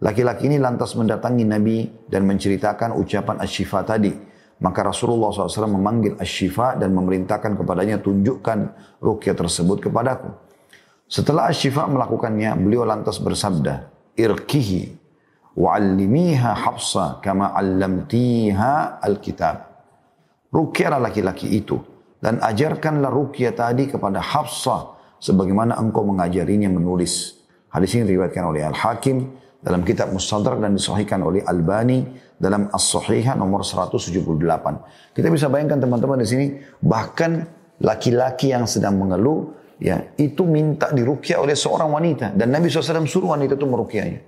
Laki-laki ini lantas mendatangi Nabi dan menceritakan ucapan Ashifa tadi. Maka Rasulullah SAW memanggil Ashifa dan memerintahkan kepadanya tunjukkan rukyah tersebut kepadaku. Setelah Ashifa melakukannya, beliau lantas bersabda, Irkihi wa'allimiha hafsa kama allamtiha alkitab. Rukyahlah laki-laki itu dan ajarkanlah rukyah tadi kepada Hafsah sebagaimana engkau mengajarinya menulis. Hadis ini diriwayatkan oleh Al-Hakim dalam kitab Mustadrak dan disahihkan oleh Albani dalam As-Sahihah nomor 178. Kita bisa bayangkan teman-teman di sini bahkan laki-laki yang sedang mengeluh ya itu minta dirukyah oleh seorang wanita dan Nabi SAW suruh wanita itu merukyahnya.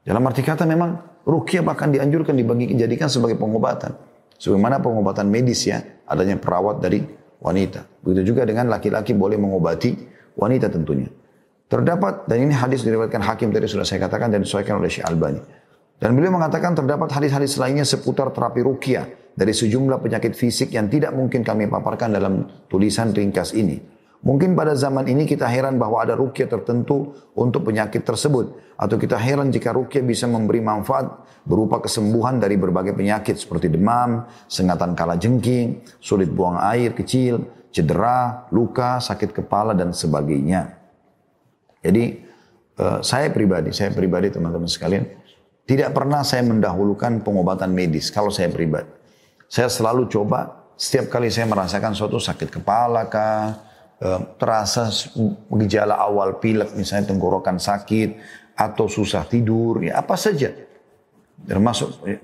Dalam arti kata memang rukyah bahkan dianjurkan dibagi jadikan sebagai pengobatan. Sebagaimana pengobatan medis ya, adanya perawat dari wanita. Begitu juga dengan laki-laki boleh mengobati wanita tentunya. Terdapat, dan ini hadis diriwayatkan hakim tadi sudah saya katakan dan disesuaikan oleh Syekh Albani. Dan beliau mengatakan terdapat hadis-hadis lainnya seputar terapi rukyah dari sejumlah penyakit fisik yang tidak mungkin kami paparkan dalam tulisan ringkas ini. Mungkin pada zaman ini kita heran bahwa ada rukyah tertentu untuk penyakit tersebut. Atau kita heran jika rukyah bisa memberi manfaat berupa kesembuhan dari berbagai penyakit seperti demam, sengatan kala jengking, sulit buang air kecil, cedera, luka, sakit kepala dan sebagainya. Jadi eh, saya pribadi, saya pribadi teman-teman sekalian, tidak pernah saya mendahulukan pengobatan medis kalau saya pribadi. Saya selalu coba setiap kali saya merasakan suatu sakit kepala kah, terasa gejala awal pilek misalnya tenggorokan sakit atau susah tidur ya apa saja. Termasuk eh,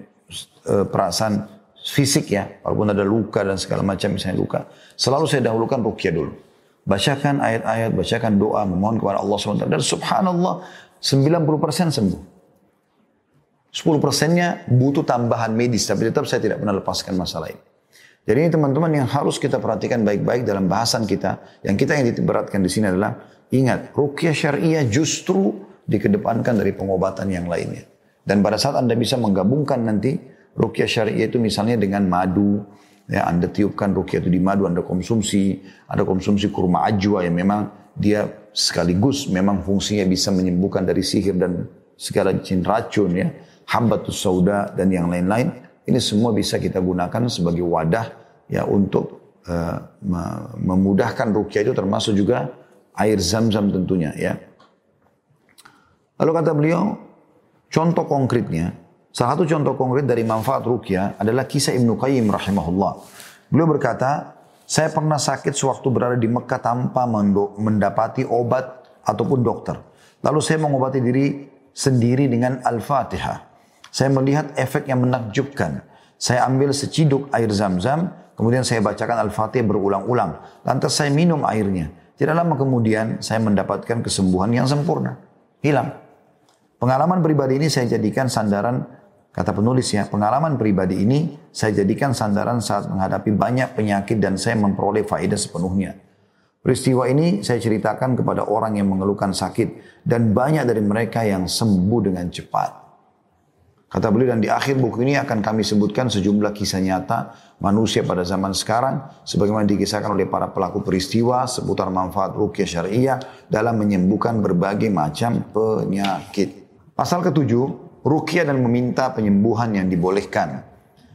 eh, perasaan fisik ya walaupun ada luka dan segala macam misalnya luka. Selalu saya dahulukan rukyah dulu. Bacakan ayat-ayat bacakan doa memohon kepada Allah SWT dan subhanallah 90% sembuh. 10 persennya butuh tambahan medis tapi tetap saya tidak pernah lepaskan masalah ini jadi ini teman-teman yang harus kita perhatikan baik-baik dalam bahasan kita. Yang kita yang diberatkan di sini adalah ingat rukyah syariah justru dikedepankan dari pengobatan yang lainnya. Dan pada saat Anda bisa menggabungkan nanti rukyah syariah itu misalnya dengan madu, ya Anda tiupkan rukyah itu di madu, Anda konsumsi, ada konsumsi kurma ajwa yang memang dia sekaligus memang fungsinya bisa menyembuhkan dari sihir dan segala jenis racun ya, hambatus sauda dan yang lain-lain ini semua bisa kita gunakan sebagai wadah ya untuk uh, memudahkan rukyah itu termasuk juga air zam-zam tentunya ya. Lalu kata beliau, contoh konkretnya, salah satu contoh konkret dari manfaat rukyah adalah kisah Ibnu Qayyim rahimahullah. Beliau berkata, saya pernah sakit sewaktu berada di Mekah tanpa mendapati obat ataupun dokter. Lalu saya mengobati diri sendiri dengan Al-Fatihah. Saya melihat efek yang menakjubkan. Saya ambil seciduk air zam-zam, kemudian saya bacakan Al-Fatih berulang-ulang. Lantas saya minum airnya. Tidak lama kemudian saya mendapatkan kesembuhan yang sempurna. Hilang. Pengalaman pribadi ini saya jadikan sandaran, kata penulis ya, pengalaman pribadi ini saya jadikan sandaran saat menghadapi banyak penyakit dan saya memperoleh faedah sepenuhnya. Peristiwa ini saya ceritakan kepada orang yang mengeluhkan sakit dan banyak dari mereka yang sembuh dengan cepat. Kata beliau dan di akhir buku ini akan kami sebutkan sejumlah kisah nyata manusia pada zaman sekarang sebagaimana dikisahkan oleh para pelaku peristiwa seputar manfaat rukyah syariah dalam menyembuhkan berbagai macam penyakit. Pasal ketujuh, rukyah dan meminta penyembuhan yang dibolehkan.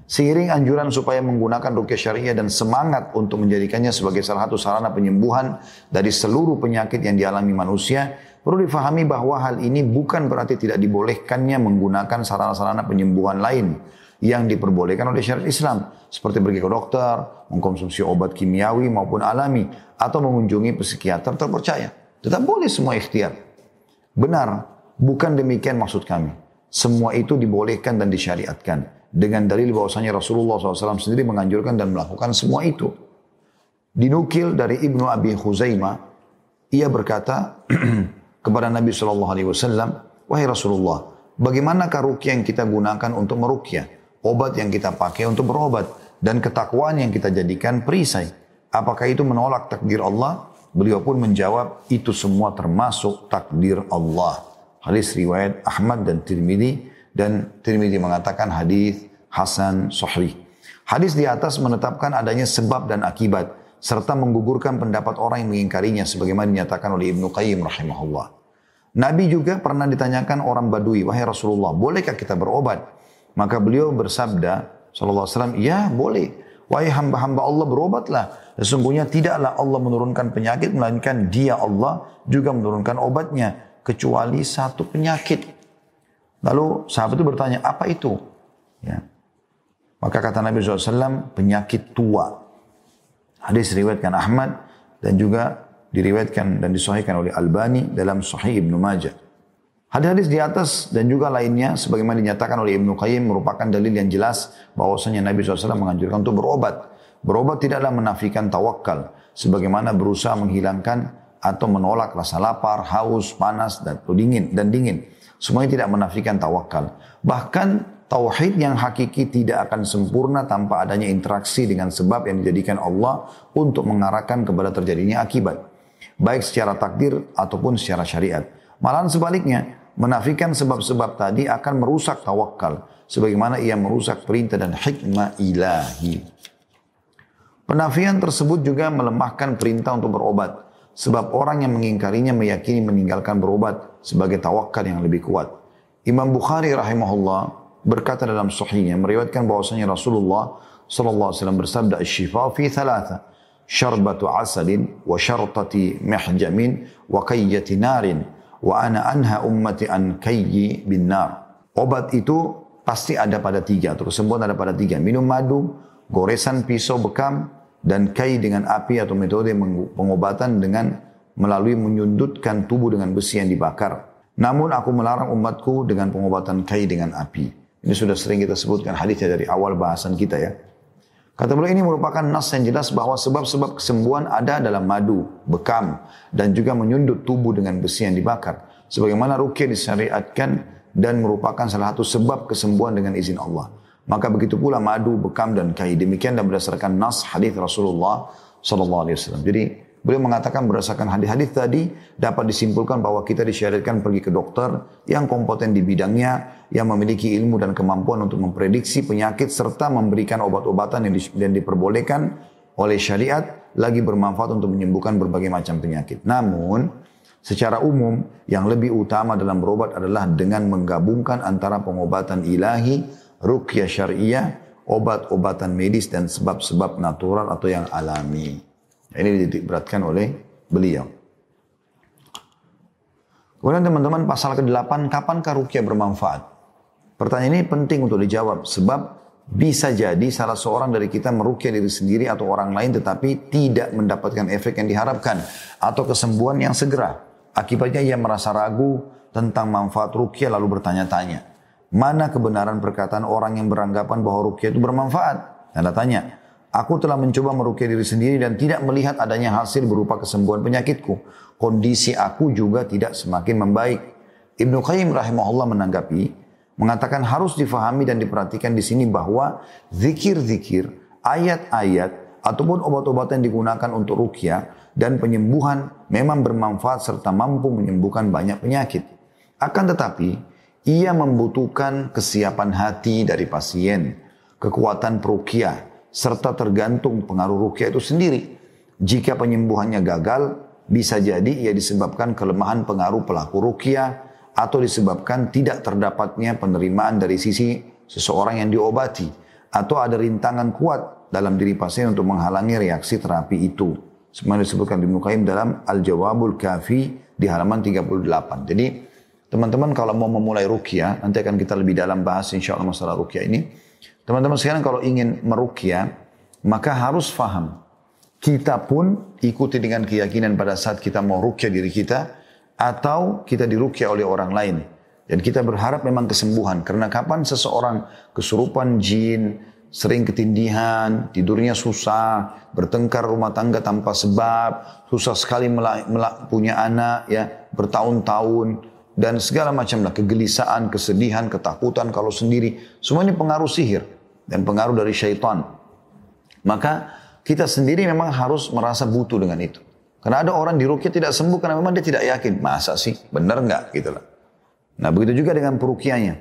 Seiring anjuran supaya menggunakan rukyah syariah dan semangat untuk menjadikannya sebagai salah satu sarana penyembuhan dari seluruh penyakit yang dialami manusia, Perlu difahami bahwa hal ini bukan berarti tidak dibolehkannya menggunakan sarana-sarana penyembuhan lain yang diperbolehkan oleh syariat Islam. Seperti pergi ke dokter, mengkonsumsi obat kimiawi maupun alami, atau mengunjungi psikiater terpercaya. Tetap boleh semua ikhtiar. Benar, bukan demikian maksud kami. Semua itu dibolehkan dan disyariatkan. Dengan dalil bahwasanya Rasulullah SAW sendiri menganjurkan dan melakukan semua itu. Dinukil dari Ibnu Abi Khuzaimah, ia berkata, (clears throat) kepada Nabi Shallallahu Alaihi Wasallam, wahai Rasulullah, bagaimanakah rukyah yang kita gunakan untuk merukyah? Obat yang kita pakai untuk berobat dan ketakwaan yang kita jadikan perisai. Apakah itu menolak takdir Allah? Beliau pun menjawab, itu semua termasuk takdir Allah. Hadis riwayat Ahmad dan Tirmidzi dan Tirmidzi mengatakan hadis Hasan Sahih. Hadis di atas menetapkan adanya sebab dan akibat serta menggugurkan pendapat orang yang mengingkarinya sebagaimana dinyatakan oleh Ibnu Qayyim rahimahullah. Nabi juga pernah ditanyakan orang Badui, wahai Rasulullah, bolehkah kita berobat? Maka beliau bersabda, sallallahu alaihi wasallam, ya boleh. Wahai hamba-hamba Allah berobatlah. Sesungguhnya tidaklah Allah menurunkan penyakit, melainkan dia Allah juga menurunkan obatnya. Kecuali satu penyakit. Lalu sahabat itu bertanya, apa itu? Ya. Maka kata Nabi SAW, penyakit tua. Hadis riwayatkan Ahmad dan juga diriwayatkan dan disahihkan oleh Albani dalam Sahih Ibnu Majah. Hadis-hadis di atas dan juga lainnya sebagaimana dinyatakan oleh Ibnu Qayyim merupakan dalil yang jelas bahwasanya Nabi SAW menganjurkan untuk berobat. Berobat tidaklah menafikan tawakal sebagaimana berusaha menghilangkan atau menolak rasa lapar, haus, panas dan dingin dan dingin. Semuanya tidak menafikan tawakal. Bahkan Tauhid yang hakiki tidak akan sempurna tanpa adanya interaksi dengan sebab yang dijadikan Allah untuk mengarahkan kepada terjadinya akibat. Baik secara takdir ataupun secara syariat. Malahan sebaliknya, menafikan sebab-sebab tadi akan merusak tawakal. Sebagaimana ia merusak perintah dan hikmah ilahi. Penafian tersebut juga melemahkan perintah untuk berobat. Sebab orang yang mengingkarinya meyakini meninggalkan berobat sebagai tawakal yang lebih kuat. Imam Bukhari rahimahullah berkata dalam sahihnya meriwayatkan bahwasanya Rasulullah sallallahu alaihi wasallam bersabda asy-syifa fi thalatha syarbatu asalin wa syartati mihjamin wa kayyati narin wa ana anha ummati an kayyi bin nar obat itu pasti ada pada tiga terus sembuhan ada pada tiga minum madu goresan pisau bekam dan kai dengan api atau metode pengobatan dengan melalui menyundutkan tubuh dengan besi yang dibakar. Namun aku melarang umatku dengan pengobatan kai dengan api. Ini sudah sering kita sebutkan hadisnya dari awal bahasan kita ya. Kata beliau ini merupakan nas yang jelas bahwa sebab-sebab kesembuhan ada dalam madu, bekam, dan juga menyundut tubuh dengan besi yang dibakar. Sebagaimana rukyah disyariatkan dan merupakan salah satu sebab kesembuhan dengan izin Allah. Maka begitu pula madu, bekam, dan kai. Demikian dan berdasarkan nas hadis Rasulullah Sallallahu Alaihi Wasallam. Jadi Beliau mengatakan berdasarkan hadis-hadis tadi dapat disimpulkan bahwa kita disyariatkan pergi ke dokter yang kompeten di bidangnya, yang memiliki ilmu dan kemampuan untuk memprediksi penyakit serta memberikan obat-obatan yang, di, diperbolehkan oleh syariat lagi bermanfaat untuk menyembuhkan berbagai macam penyakit. Namun, secara umum yang lebih utama dalam berobat adalah dengan menggabungkan antara pengobatan ilahi, rukyah syariah, obat-obatan medis dan sebab-sebab natural atau yang alami. Ini beratkan oleh beliau. Kemudian teman-teman pasal ke-8, kapankah rukyah bermanfaat? Pertanyaan ini penting untuk dijawab sebab bisa jadi salah seorang dari kita merukyah diri sendiri atau orang lain tetapi tidak mendapatkan efek yang diharapkan atau kesembuhan yang segera. Akibatnya ia merasa ragu tentang manfaat rukyah lalu bertanya-tanya. Mana kebenaran perkataan orang yang beranggapan bahwa rukyah itu bermanfaat? Tanda tanya. Aku telah mencoba merukyah diri sendiri dan tidak melihat adanya hasil berupa kesembuhan penyakitku. Kondisi aku juga tidak semakin membaik. Ibnu Qayyim rahimahullah menanggapi, mengatakan harus difahami dan diperhatikan di sini bahwa zikir-zikir, ayat-ayat, ataupun obat-obatan yang digunakan untuk rukyah dan penyembuhan memang bermanfaat serta mampu menyembuhkan banyak penyakit. Akan tetapi, ia membutuhkan kesiapan hati dari pasien, kekuatan perukyah, serta tergantung pengaruh rukyah itu sendiri. Jika penyembuhannya gagal, bisa jadi ia disebabkan kelemahan pengaruh pelaku rukyah atau disebabkan tidak terdapatnya penerimaan dari sisi seseorang yang diobati atau ada rintangan kuat dalam diri pasien untuk menghalangi reaksi terapi itu. Semuanya disebutkan di Qayyim dalam Al-Jawabul Kafi di halaman 38. Jadi teman-teman kalau mau memulai rukyah, nanti akan kita lebih dalam bahas insya Allah masalah rukyah ini. Teman-teman sekarang kalau ingin merukyah, maka harus faham. Kita pun ikuti dengan keyakinan pada saat kita mau rukyah diri kita, atau kita dirukyah oleh orang lain. Dan kita berharap memang kesembuhan. Karena kapan seseorang kesurupan jin, sering ketindihan, tidurnya susah, bertengkar rumah tangga tanpa sebab, susah sekali punya anak ya bertahun-tahun, dan segala macam lah kegelisahan, kesedihan, ketakutan kalau sendiri. Semua ini pengaruh sihir dan pengaruh dari syaitan. Maka kita sendiri memang harus merasa butuh dengan itu. Karena ada orang di rukyah tidak sembuh karena memang dia tidak yakin. Masa sih? Benar nggak? Gitu lah. Nah begitu juga dengan perukiannya.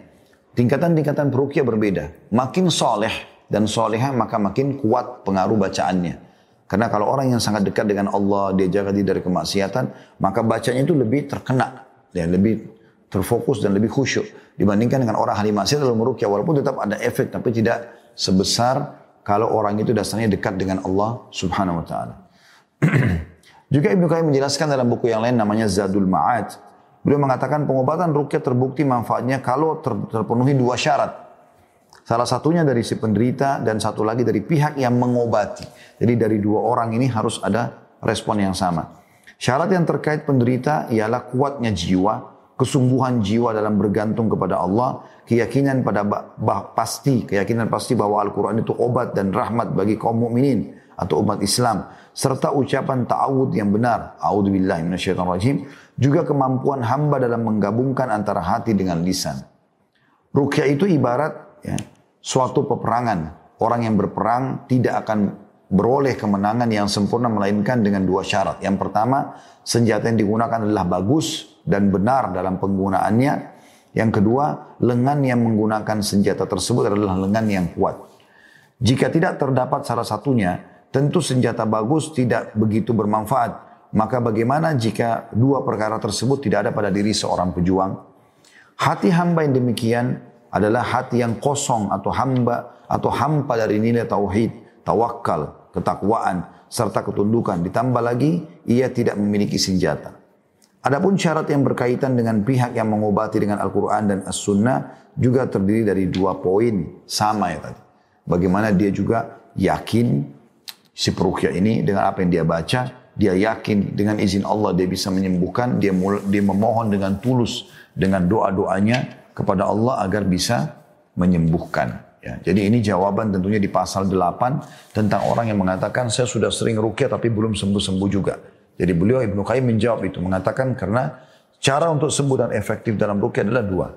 Tingkatan-tingkatan perukiah berbeda. Makin soleh dan soleha maka makin kuat pengaruh bacaannya. Karena kalau orang yang sangat dekat dengan Allah, dia jaga diri dari kemaksiatan, maka bacanya itu lebih terkena, ya, lebih terfokus dan lebih khusyuk dibandingkan dengan orang ahli maksiat lalu merukyah walaupun tetap ada efek tapi tidak sebesar kalau orang itu dasarnya dekat dengan Allah Subhanahu wa taala. (clears throat) Juga Ibnu Qayyim menjelaskan dalam buku yang lain namanya Zadul Ma'ad. Beliau mengatakan pengobatan rukyah terbukti manfaatnya kalau ter terpenuhi dua syarat. Salah satunya dari si penderita dan satu lagi dari pihak yang mengobati. Jadi dari dua orang ini harus ada respon yang sama. Syarat yang terkait penderita ialah kuatnya jiwa, kesungguhan jiwa dalam bergantung kepada Allah, keyakinan pada bah, pasti, keyakinan pasti bahwa Al-Quran itu obat dan rahmat bagi kaum mukminin atau umat Islam, serta ucapan ta'awud yang benar, a'udzubillahi juga kemampuan hamba dalam menggabungkan antara hati dengan lisan. Rukyah itu ibarat ya, suatu peperangan. Orang yang berperang tidak akan beroleh kemenangan yang sempurna melainkan dengan dua syarat. Yang pertama, senjata yang digunakan adalah bagus dan benar dalam penggunaannya. Yang kedua, lengan yang menggunakan senjata tersebut adalah lengan yang kuat. Jika tidak terdapat salah satunya, tentu senjata bagus tidak begitu bermanfaat. Maka bagaimana jika dua perkara tersebut tidak ada pada diri seorang pejuang? Hati hamba yang demikian adalah hati yang kosong atau hamba atau hampa dari nilai tauhid, tawakal, ketakwaan serta ketundukan. Ditambah lagi ia tidak memiliki senjata. Adapun syarat yang berkaitan dengan pihak yang mengobati dengan Al-Quran dan As-Sunnah juga terdiri dari dua poin sama ya tadi. Bagaimana dia juga yakin si perukia ini dengan apa yang dia baca, dia yakin dengan izin Allah dia bisa menyembuhkan, dia dia memohon dengan tulus dengan doa-doanya kepada Allah agar bisa menyembuhkan. Ya, jadi ini jawaban tentunya di pasal 8 tentang orang yang mengatakan saya sudah sering rukyah tapi belum sembuh-sembuh juga. Jadi beliau Ibnu Qayyim menjawab itu mengatakan karena cara untuk sembuh dan efektif dalam rukyah adalah dua.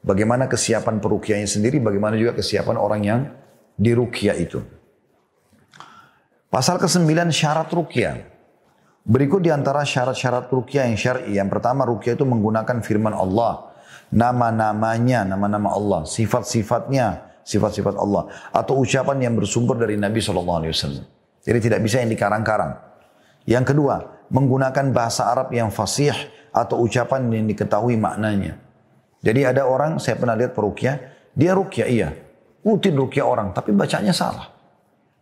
Bagaimana kesiapan perukyahnya sendiri, bagaimana juga kesiapan orang yang dirukyah itu. Pasal ke-9 syarat rukyah. Berikut di antara syarat-syarat rukyah yang syar'i. Yang pertama rukyah itu menggunakan firman Allah nama-namanya, nama-nama Allah, sifat-sifatnya, sifat-sifat Allah, atau ucapan yang bersumber dari Nabi Wasallam. Jadi tidak bisa yang dikarang-karang. Yang kedua, menggunakan bahasa Arab yang fasih atau ucapan yang diketahui maknanya. Jadi ada orang, saya pernah lihat perukia, dia rukia iya, rutin rukia orang, tapi bacanya salah.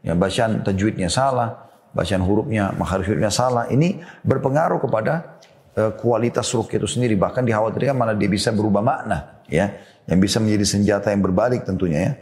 Ya, bacaan tajwidnya salah, bacaan hurufnya, makhraj hurufnya salah. Ini berpengaruh kepada Eh, kualitas rukyah itu sendiri. Bahkan dikhawatirkan malah dia bisa berubah makna. ya Yang bisa menjadi senjata yang berbalik tentunya ya.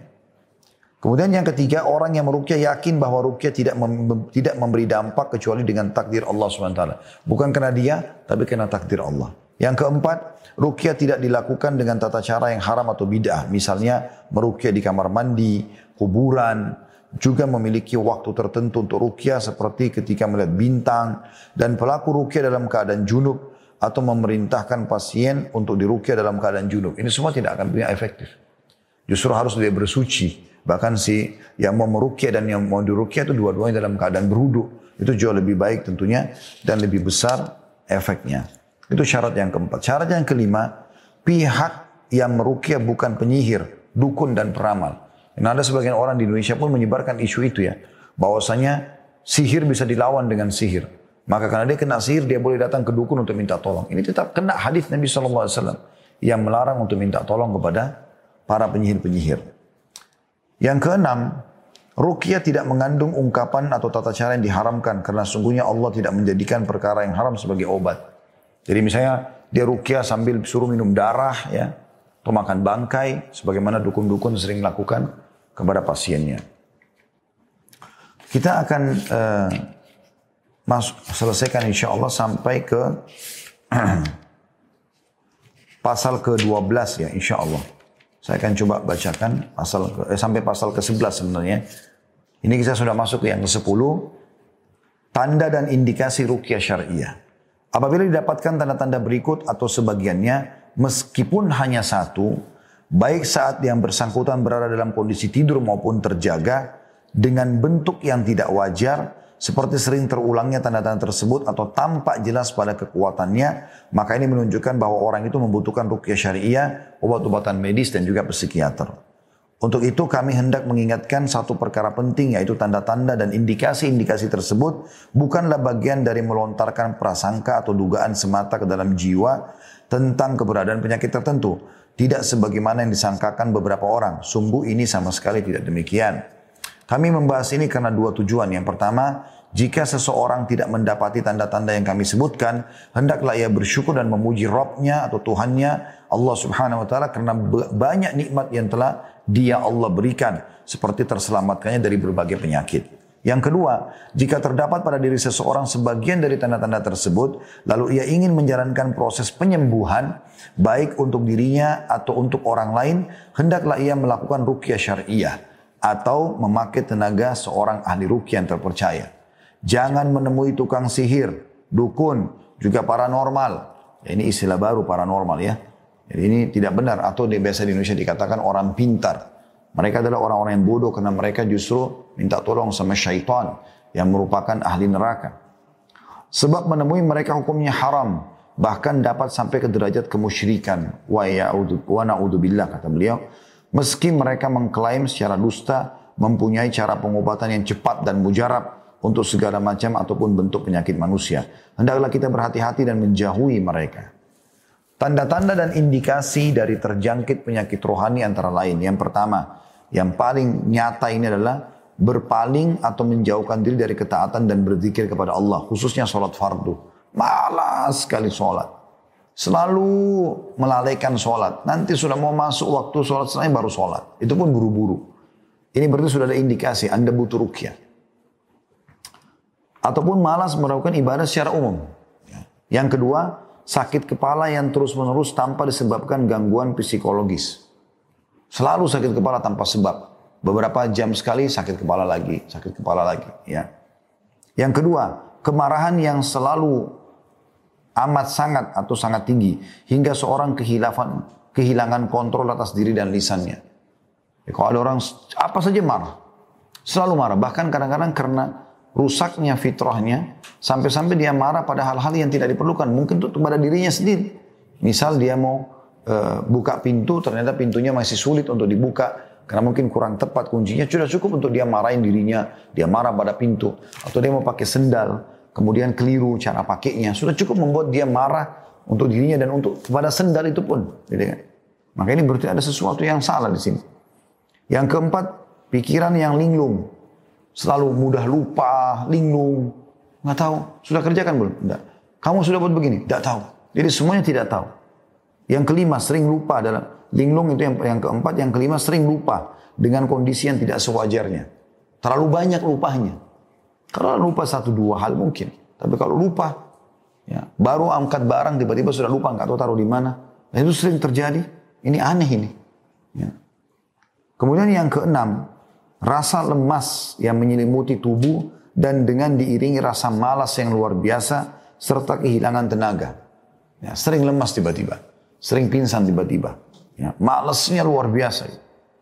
Kemudian yang ketiga, orang yang merukyah yakin bahwa rukyah tidak mem tidak memberi dampak kecuali dengan takdir Allah SWT. Bukan karena dia, tapi karena takdir Allah. Yang keempat, rukyah tidak dilakukan dengan tata cara yang haram atau bid'ah. Misalnya merukyah di kamar mandi, kuburan, juga memiliki waktu tertentu untuk rukyah seperti ketika melihat bintang dan pelaku rukyah dalam keadaan junub atau memerintahkan pasien untuk dirukyah dalam keadaan junub. Ini semua tidak akan punya efektif. Justru harus dia bersuci. Bahkan si yang mau merukyah dan yang mau dirukyah itu dua-duanya dalam keadaan berhudu. Itu jauh lebih baik tentunya dan lebih besar efeknya. Itu syarat yang keempat. Syarat yang kelima, pihak yang merukyah bukan penyihir, dukun dan peramal. Nah ada sebagian orang di Indonesia pun menyebarkan isu itu ya. Bahwasanya sihir bisa dilawan dengan sihir. Maka karena dia kena sihir, dia boleh datang ke dukun untuk minta tolong. Ini tetap kena hadis Nabi SAW yang melarang untuk minta tolong kepada para penyihir-penyihir. Yang keenam, Rukyah tidak mengandung ungkapan atau tata cara yang diharamkan karena sungguhnya Allah tidak menjadikan perkara yang haram sebagai obat. Jadi misalnya dia rukyah sambil suruh minum darah ya, atau makan bangkai sebagaimana dukun-dukun sering lakukan kepada pasiennya. Kita akan uh, masuk, selesaikan insya Allah sampai ke (clears throat) pasal ke-12 ya insya Allah. Saya akan coba bacakan pasal eh, sampai pasal ke-11 sebenarnya. Ini kita sudah masuk ke yang ke-10. Tanda dan indikasi rukyah syariah. Apabila didapatkan tanda-tanda berikut atau sebagiannya, meskipun hanya satu, baik saat yang bersangkutan berada dalam kondisi tidur maupun terjaga dengan bentuk yang tidak wajar seperti sering terulangnya tanda-tanda tersebut atau tampak jelas pada kekuatannya, maka ini menunjukkan bahwa orang itu membutuhkan rukyah syariah, obat-obatan medis dan juga psikiater. Untuk itu kami hendak mengingatkan satu perkara penting yaitu tanda-tanda dan indikasi-indikasi tersebut bukanlah bagian dari melontarkan prasangka atau dugaan semata ke dalam jiwa tentang keberadaan penyakit tertentu. Tidak sebagaimana yang disangkakan beberapa orang. Sungguh ini sama sekali tidak demikian. Kami membahas ini karena dua tujuan. Yang pertama, jika seseorang tidak mendapati tanda-tanda yang kami sebutkan, hendaklah ia bersyukur dan memuji Robnya atau Tuhannya Allah subhanahu wa ta'ala karena banyak nikmat yang telah dia Allah berikan seperti terselamatkannya dari berbagai penyakit. Yang kedua, jika terdapat pada diri seseorang sebagian dari tanda-tanda tersebut, lalu ia ingin menjalankan proses penyembuhan, baik untuk dirinya atau untuk orang lain, hendaklah ia melakukan rukyah syariah atau memakai tenaga seorang ahli rukyah yang terpercaya. Jangan menemui tukang sihir, dukun, juga paranormal. Ya, ini istilah baru paranormal ya. Jadi ini tidak benar atau di biasa di Indonesia dikatakan orang pintar. Mereka adalah orang-orang yang bodoh karena mereka justru minta tolong sama syaitan yang merupakan ahli neraka. Sebab menemui mereka hukumnya haram, bahkan dapat sampai ke derajat kemusyrikan. Wa na'udzubillah kata beliau. Meski mereka mengklaim secara dusta mempunyai cara pengobatan yang cepat dan mujarab untuk segala macam ataupun bentuk penyakit manusia. Hendaklah kita berhati-hati dan menjauhi mereka. Tanda-tanda dan indikasi dari terjangkit penyakit rohani antara lain. Yang pertama, yang paling nyata ini adalah berpaling atau menjauhkan diri dari ketaatan dan berzikir kepada Allah. Khususnya sholat fardu. Malas sekali sholat. Selalu melalaikan sholat. Nanti sudah mau masuk waktu sholat selesai baru sholat. Itu pun buru-buru. Ini berarti sudah ada indikasi Anda butuh rukyah. Ataupun malas melakukan ibadah secara umum. Yang kedua, sakit kepala yang terus-menerus tanpa disebabkan gangguan psikologis. Selalu sakit kepala tanpa sebab. Beberapa jam sekali sakit kepala lagi, sakit kepala lagi. Ya. Yang kedua, kemarahan yang selalu amat sangat atau sangat tinggi hingga seorang kehilangan kehilangan kontrol atas diri dan lisannya. Ya, kalau ada orang apa saja marah, selalu marah. Bahkan kadang-kadang karena rusaknya fitrahnya sampai-sampai dia marah pada hal-hal yang tidak diperlukan. Mungkin untuk kepada dirinya sendiri. Misal dia mau uh, buka pintu ternyata pintunya masih sulit untuk dibuka. Karena mungkin kurang tepat kuncinya. Sudah cukup untuk dia marahin dirinya. Dia marah pada pintu. Atau dia mau pakai sendal kemudian keliru cara pakainya sudah cukup membuat dia marah untuk dirinya dan untuk kepada sendal itu pun gitu kan? maka ini berarti ada sesuatu yang salah di sini yang keempat pikiran yang linglung Selalu mudah lupa, linglung. Nggak tahu. Sudah kerjakan belum? Tidak. Kamu sudah buat begini? Tidak tahu. Jadi semuanya tidak tahu. Yang kelima sering lupa dalam linglung itu yang, yang keempat, yang kelima sering lupa dengan kondisi yang tidak sewajarnya. Terlalu banyak lupanya. Kalau lupa satu dua hal mungkin, tapi kalau lupa, ya baru angkat barang tiba-tiba sudah lupa nggak tahu taruh di mana. Nah, itu sering terjadi. Ini aneh ini. Ya. Kemudian yang keenam, rasa lemas yang menyelimuti tubuh dan dengan diiringi rasa malas yang luar biasa serta kehilangan tenaga. Ya, sering lemas tiba-tiba, sering pingsan tiba-tiba. Ya, malasnya luar biasa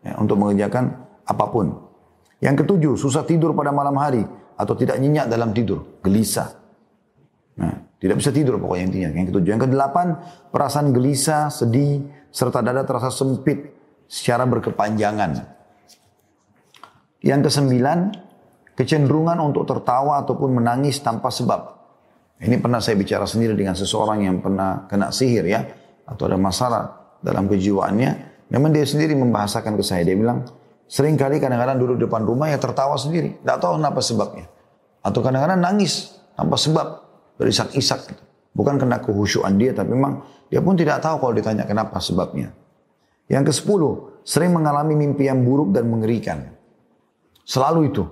ya, untuk mengerjakan apa pun. Yang ketujuh, susah tidur pada malam hari atau tidak nyenyak dalam tidur, gelisah. Nah, tidak bisa tidur pokoknya intinya. Yang ketujuh, yang kedelapan, perasaan gelisah, sedih, serta dada terasa sempit secara berkepanjangan. Yang kesembilan, kecenderungan untuk tertawa ataupun menangis tanpa sebab. Ini pernah saya bicara sendiri dengan seseorang yang pernah kena sihir ya, atau ada masalah dalam kejiwaannya. Memang dia sendiri membahasakan ke saya, dia bilang, sering kali kadang-kadang duduk depan rumah ya tertawa sendiri, tidak tahu kenapa sebabnya. Atau kadang-kadang nangis tanpa sebab, berisak-isak gitu. Bukan kena kehusuan dia, tapi memang dia pun tidak tahu kalau ditanya kenapa sebabnya. Yang ke sepuluh, sering mengalami mimpi yang buruk dan mengerikan. Selalu itu.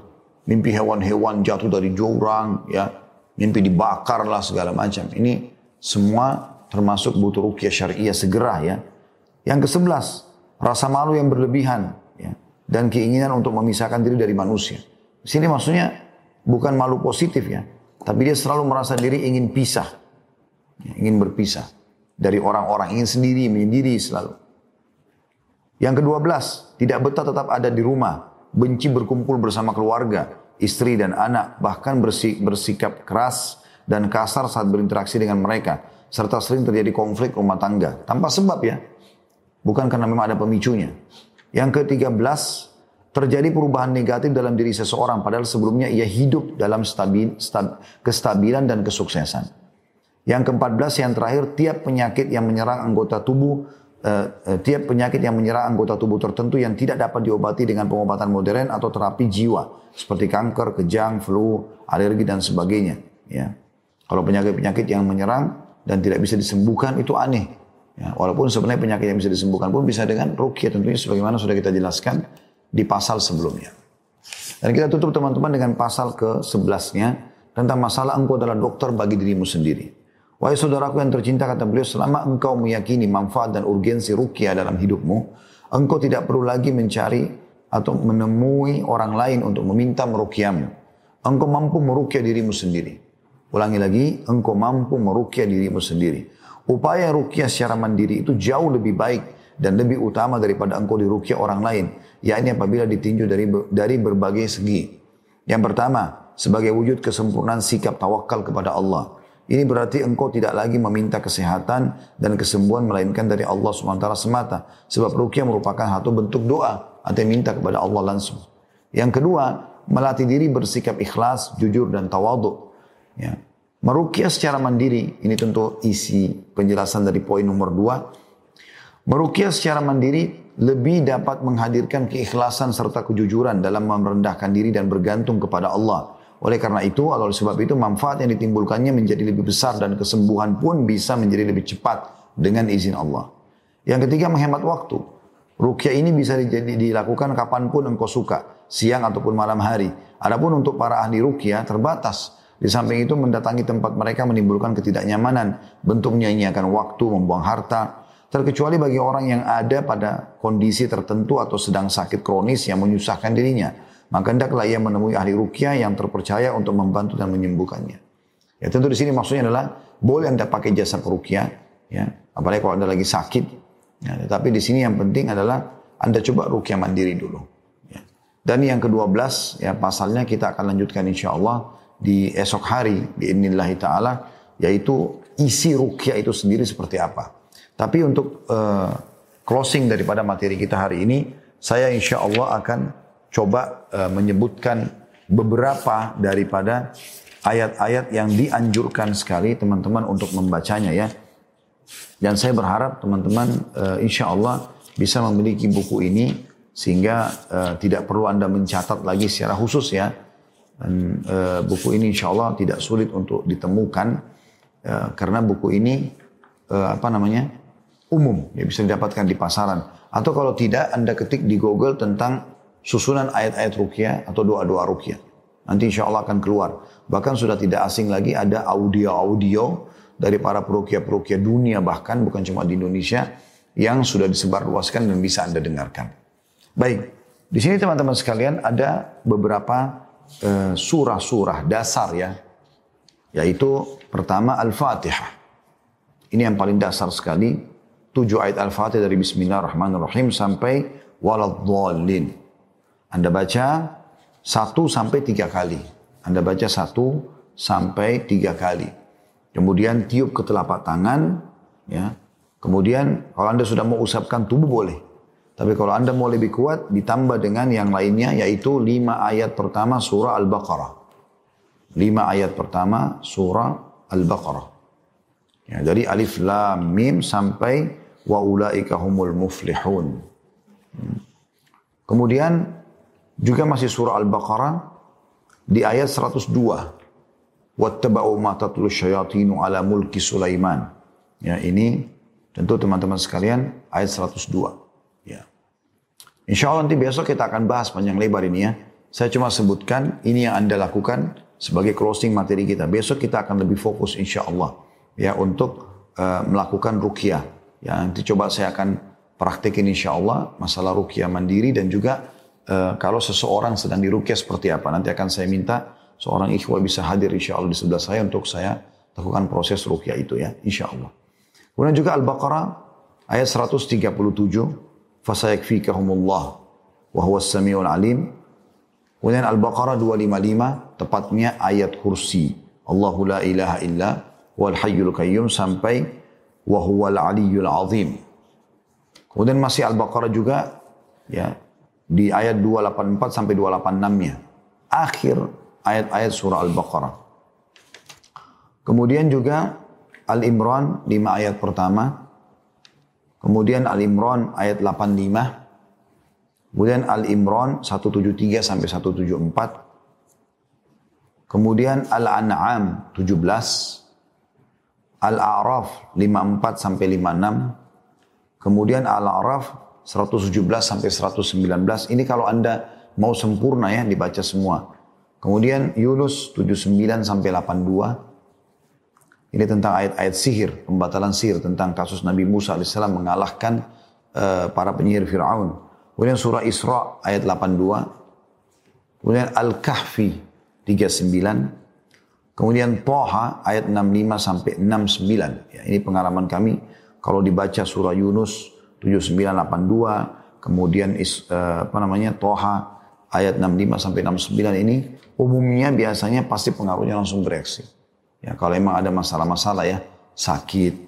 Mimpi hewan-hewan jatuh dari jurang, ya. Mimpi dibakar lah segala macam. Ini semua termasuk butuh rukyah syariah segera ya. Yang ke sebelas, rasa malu yang berlebihan. Dan keinginan untuk memisahkan diri dari manusia. Sini maksudnya bukan malu positif ya, tapi dia selalu merasa diri ingin pisah, ingin berpisah dari orang-orang, ingin sendiri, menyendiri selalu. Yang kedua belas, tidak betah tetap ada di rumah, benci berkumpul bersama keluarga, istri dan anak, bahkan bersikap keras dan kasar saat berinteraksi dengan mereka, serta sering terjadi konflik rumah tangga tanpa sebab ya, bukan karena memang ada pemicunya. Yang ke-13, terjadi perubahan negatif dalam diri seseorang padahal sebelumnya ia hidup dalam stabil, stab, kestabilan dan kesuksesan. Yang ke-14 yang terakhir tiap penyakit yang menyerang anggota tubuh uh, tiap penyakit yang menyerang anggota tubuh tertentu yang tidak dapat diobati dengan pengobatan modern atau terapi jiwa seperti kanker, kejang, flu, alergi dan sebagainya ya. Kalau penyakit-penyakit yang menyerang dan tidak bisa disembuhkan itu aneh. Ya, walaupun sebenarnya penyakit yang bisa disembuhkan pun bisa dengan rukyah tentunya sebagaimana sudah kita jelaskan di pasal sebelumnya. Dan kita tutup teman-teman dengan pasal ke-11-nya tentang masalah engkau adalah dokter bagi dirimu sendiri. Wahai saudaraku yang tercinta kata beliau, selama engkau meyakini manfaat dan urgensi rukyah dalam hidupmu, engkau tidak perlu lagi mencari atau menemui orang lain untuk meminta merukyahmu. Engkau mampu merukyah dirimu sendiri. Ulangi lagi, engkau mampu merukyah dirimu sendiri. Upaya rukyah secara mandiri itu jauh lebih baik dan lebih utama daripada engkau dirukyah orang lain, yakni apabila ditinjau dari dari berbagai segi. Yang pertama, sebagai wujud kesempurnaan sikap tawakal kepada Allah. Ini berarti engkau tidak lagi meminta kesehatan dan kesembuhan melainkan dari Allah SWT semata. Sebab rukyah merupakan satu bentuk doa atau minta kepada Allah langsung. Yang kedua, melatih diri bersikap ikhlas, jujur dan tawadu. Ya. Merukyah secara mandiri, ini tentu isi penjelasan dari poin nomor dua. Merukyah secara mandiri lebih dapat menghadirkan keikhlasan serta kejujuran dalam merendahkan diri dan bergantung kepada Allah. Oleh karena itu, oleh sebab itu manfaat yang ditimbulkannya menjadi lebih besar dan kesembuhan pun bisa menjadi lebih cepat dengan izin Allah. Yang ketiga menghemat waktu. Rukyah ini bisa dilakukan kapan pun engkau suka, siang ataupun malam hari. Adapun untuk para ahli rukyah terbatas. Di samping itu mendatangi tempat mereka menimbulkan ketidaknyamanan. Bentuknya ini akan waktu, membuang harta, Terkecuali bagi orang yang ada pada kondisi tertentu atau sedang sakit kronis yang menyusahkan dirinya. Maka hendaklah ia menemui ahli rukyah yang terpercaya untuk membantu dan menyembuhkannya. Ya tentu di sini maksudnya adalah boleh anda pakai jasa perukyah, ya apalagi kalau anda lagi sakit. Ya, tetapi di sini yang penting adalah anda coba rukyah mandiri dulu. Ya. Dan yang kedua belas ya pasalnya kita akan lanjutkan insya Allah di esok hari di Inillahi Taala yaitu isi rukyah itu sendiri seperti apa. Tapi untuk uh, closing daripada materi kita hari ini, saya insya Allah akan coba uh, menyebutkan beberapa daripada ayat-ayat yang dianjurkan sekali teman-teman untuk membacanya ya. Dan saya berharap teman-teman uh, insya Allah bisa memiliki buku ini sehingga uh, tidak perlu anda mencatat lagi secara khusus ya. Dan uh, buku ini insya Allah tidak sulit untuk ditemukan uh, karena buku ini uh, apa namanya umum, ya bisa didapatkan di pasaran. Atau kalau tidak, Anda ketik di Google tentang susunan ayat-ayat rukyah atau doa-doa rukyah. Nanti insya Allah akan keluar. Bahkan sudah tidak asing lagi ada audio-audio dari para perukyah-perukyah dunia bahkan bukan cuma di Indonesia yang sudah disebarluaskan dan bisa Anda dengarkan. Baik, di sini teman-teman sekalian ada beberapa surah-surah dasar ya. Yaitu pertama Al-Fatihah. Ini yang paling dasar sekali tujuh ayat Al-Fatihah dari Bismillahirrahmanirrahim sampai waladhdallin. Anda baca satu sampai tiga kali. Anda baca satu sampai tiga kali. Kemudian tiup ke telapak tangan, ya. Kemudian kalau Anda sudah mau usapkan tubuh boleh. Tapi kalau Anda mau lebih kuat, ditambah dengan yang lainnya, yaitu lima ayat pertama surah Al-Baqarah. Lima ayat pertama surah Al-Baqarah. Ya, dari Alif Lam Mim sampai wa ulaika humul muflihun. Hmm. Kemudian juga masih surah Al-Baqarah di ayat 102. Wattaba'u ma tatlu syayatinu ala mulki Sulaiman. Ya, ini tentu teman-teman sekalian ayat 102. Ya. Insya Allah nanti besok kita akan bahas panjang lebar ini ya. Saya cuma sebutkan ini yang Anda lakukan sebagai closing materi kita. Besok kita akan lebih fokus insya Allah ya untuk uh, melakukan rukyah Ya, nanti coba saya akan praktekin insya Allah masalah rukyah mandiri dan juga uh, kalau seseorang sedang dirukyah seperti apa. Nanti akan saya minta seorang ikhwah bisa hadir insya Allah di sebelah saya untuk saya lakukan proses rukyah itu ya, insya Allah. Kemudian juga Al-Baqarah ayat 137, fasayakfikahumullah wa huwa samiul alim. Kemudian Al-Baqarah 255, tepatnya ayat kursi. Allahu la ilaha illa wal hayyul qayyum sampai wa huwal aliyyul azim. Kemudian masih Al-Baqarah juga Ya. Di ayat 284 sampai 286-nya. Akhir ayat-ayat surah Al-Baqarah. Kemudian juga Al-Imran 5 ayat pertama. Kemudian Al-Imran ayat 85. Kemudian Al-Imran 173 sampai 174. Kemudian Al-An'am 17. Al-A'raf 54 sampai 56. Kemudian Al-A'raf 117 sampai 119. Ini kalau Anda mau sempurna ya dibaca semua. Kemudian Yunus 79 sampai 82. Ini tentang ayat-ayat sihir, pembatalan sihir tentang kasus Nabi Musa AS mengalahkan uh, para penyihir Fir'aun. Kemudian surah Isra ayat 82. Kemudian Al-Kahfi 39. Kemudian Toha ayat 65 sampai 69. Ya, ini pengalaman kami. Kalau dibaca surah Yunus 7982, kemudian is, uh, apa namanya Toha ayat 65 sampai 69 ini umumnya biasanya pasti pengaruhnya langsung bereaksi. Ya, kalau emang ada masalah-masalah ya, sakit,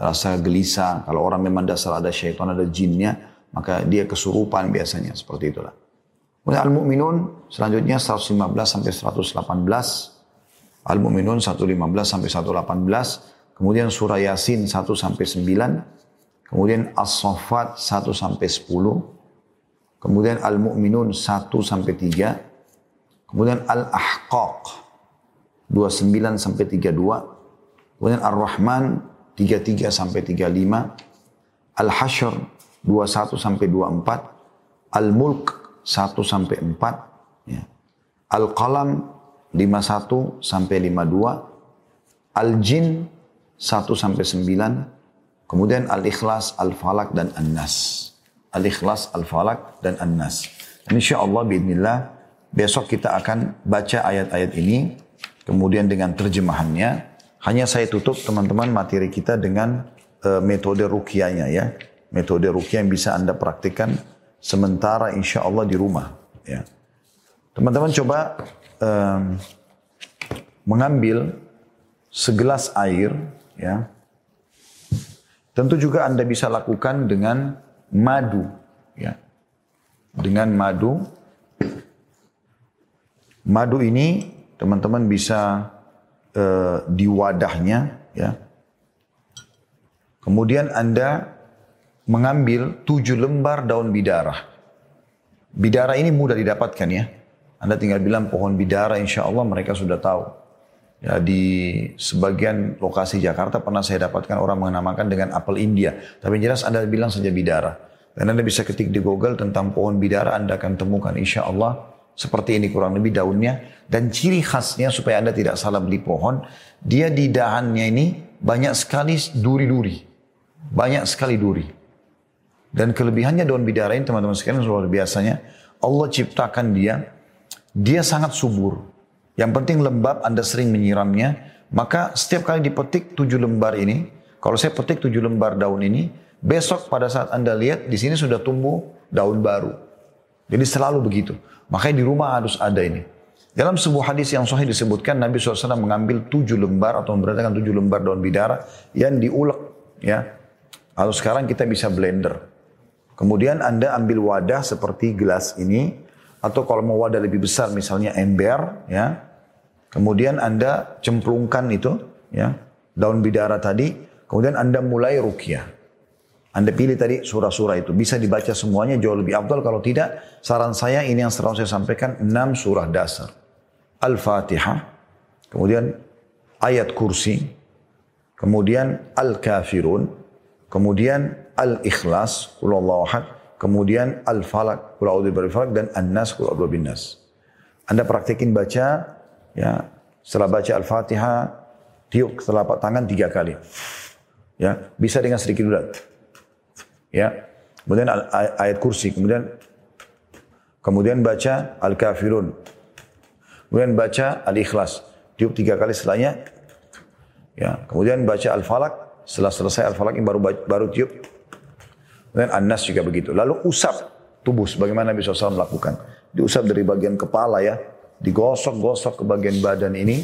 rasa gelisah, kalau orang memang dasar ada syaitan, ada jinnya, maka dia kesurupan biasanya, seperti itulah. Kemudian Al-Mu'minun selanjutnya 115 sampai 118. Al-Mu'minun 115 sampai 118. Kemudian surah Yasin 1 sampai 9. Kemudian As-Saffat 1 sampai 10. Kemudian Al-Mu'minun 1 sampai 3. Kemudian Al-Ahqaq 29 sampai 32. Kemudian Ar-Rahman 33 sampai 35. Al-Hashr 21 sampai 24. Al-Mulk 1 sampai 4. Ya. Al-Qalam 51 sampai 52. Al-Jin 1 sampai 9. Kemudian Al-Ikhlas, Al-Falak dan An-Nas. Al-Ikhlas, Al-Falak, dan An-Nas. Insya Allah, bismillah, besok kita akan baca ayat-ayat ini, kemudian dengan terjemahannya. Hanya saya tutup teman-teman materi kita dengan uh, metode rukianya ya. Metode rukiah yang bisa Anda praktikkan sementara insya Allah di rumah. Ya. Teman-teman coba um, mengambil segelas air, ya. Tentu juga Anda bisa lakukan dengan madu ya dengan madu madu ini teman-teman bisa uh, di wadahnya ya. Kemudian anda mengambil tujuh lembar daun bidara bidara ini mudah didapatkan ya. Anda tinggal bilang pohon bidara insya Allah mereka sudah tahu. Ya, di sebagian lokasi Jakarta pernah saya dapatkan orang menamakan dengan apel India. Tapi jelas Anda bilang saja bidara. Dan Anda bisa ketik di Google tentang pohon bidara, Anda akan temukan insya Allah seperti ini kurang lebih daunnya. Dan ciri khasnya supaya Anda tidak salah beli pohon, dia di dahannya ini banyak sekali duri-duri. Banyak sekali duri. Dan kelebihannya daun bidara ini teman-teman sekalian luar biasanya, Allah ciptakan dia, dia sangat subur. Yang penting lembab, Anda sering menyiramnya. Maka setiap kali dipetik tujuh lembar ini, kalau saya petik tujuh lembar daun ini, besok pada saat Anda lihat di sini sudah tumbuh daun baru. Jadi selalu begitu. Makanya di rumah harus ada ini. Dalam sebuah hadis yang sahih disebutkan Nabi SAW mengambil tujuh lembar atau memberatkan tujuh lembar daun bidara yang diulek. Ya. Lalu sekarang kita bisa blender. Kemudian Anda ambil wadah seperti gelas ini atau kalau mau wadah lebih besar misalnya ember ya Kemudian Anda cemplungkan itu, ya, daun bidara tadi, kemudian Anda mulai rukyah. Anda pilih tadi surah-surah itu. Bisa dibaca semuanya jauh lebih abdul. Kalau tidak, saran saya ini yang selalu saya sampaikan, enam surah dasar. Al-Fatihah, kemudian ayat kursi, kemudian Al-Kafirun, kemudian Al-Ikhlas, ahad, kemudian Al-Falak, dan An-Nas, Nas. Anda praktekin baca Ya, setelah baca Al-Fatihah, tiup telapak tangan tiga kali. Ya, bisa dengan sedikit ulat. Ya. Kemudian ayat kursi, kemudian kemudian baca Al-Kafirun. Kemudian baca Al-Ikhlas. Tiup tiga kali setelahnya. Ya, kemudian baca Al-Falak. Setelah selesai Al-Falak ini baru baru tiup. Kemudian An-Nas juga begitu. Lalu usap tubuh sebagaimana Nabi SAW melakukan. Diusap dari bagian kepala ya, digosok-gosok ke bagian badan ini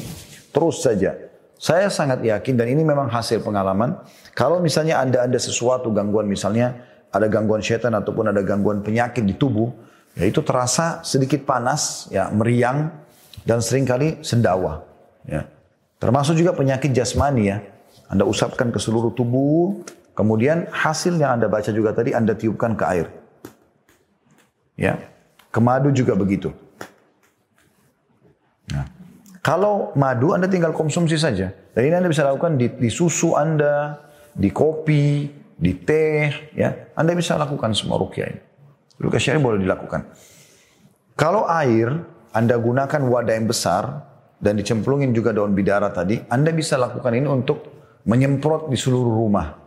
terus saja. Saya sangat yakin dan ini memang hasil pengalaman. Kalau misalnya anda ada sesuatu gangguan misalnya ada gangguan setan ataupun ada gangguan penyakit di tubuh, ya itu terasa sedikit panas, ya meriang dan sering kali sendawa. Ya. Termasuk juga penyakit jasmani ya. Anda usapkan ke seluruh tubuh, kemudian hasil yang Anda baca juga tadi Anda tiupkan ke air. Ya. Kemadu juga begitu. Nah, kalau madu Anda tinggal konsumsi saja. Dan ini Anda bisa lakukan di, di susu Anda, di kopi, di teh, ya. Anda bisa lakukan semua rukyah ini. Rukyah syari boleh dilakukan. Kalau air Anda gunakan wadah yang besar dan dicemplungin juga daun bidara tadi, Anda bisa lakukan ini untuk menyemprot di seluruh rumah.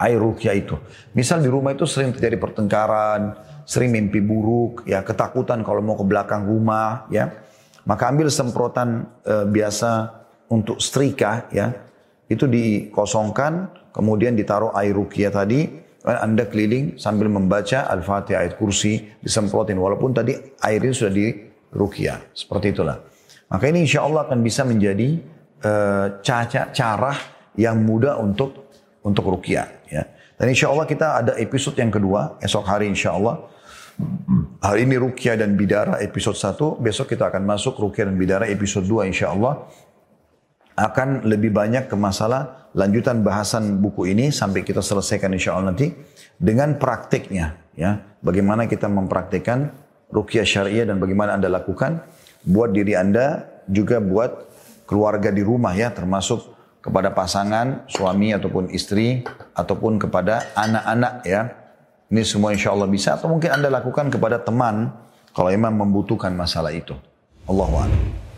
Air rukyah itu. Misal di rumah itu sering terjadi pertengkaran, sering mimpi buruk, ya ketakutan kalau mau ke belakang rumah, ya. Maka ambil semprotan e, biasa untuk setrika, ya. Itu dikosongkan, kemudian ditaruh air rukyah tadi, anda keliling sambil membaca Al-Fatihah ayat kursi, disemprotin. Walaupun tadi air itu sudah di rukyah. Seperti itulah. Maka ini insya Allah akan bisa menjadi uh, cara, cara yang mudah untuk untuk rukyah. Ya. Dan insya Allah kita ada episode yang kedua, esok hari insya Allah. Hari ini Rukyah dan Bidara episode 1, besok kita akan masuk Rukyah dan Bidara episode 2 insya Allah. Akan lebih banyak ke masalah lanjutan bahasan buku ini sampai kita selesaikan insya Allah nanti dengan praktiknya. ya Bagaimana kita mempraktikkan Rukyah syariah dan bagaimana Anda lakukan buat diri Anda juga buat keluarga di rumah ya termasuk kepada pasangan, suami ataupun istri ataupun kepada anak-anak ya ini semua insya Allah bisa atau mungkin Anda lakukan kepada teman kalau memang membutuhkan masalah itu. Allahu a'lam.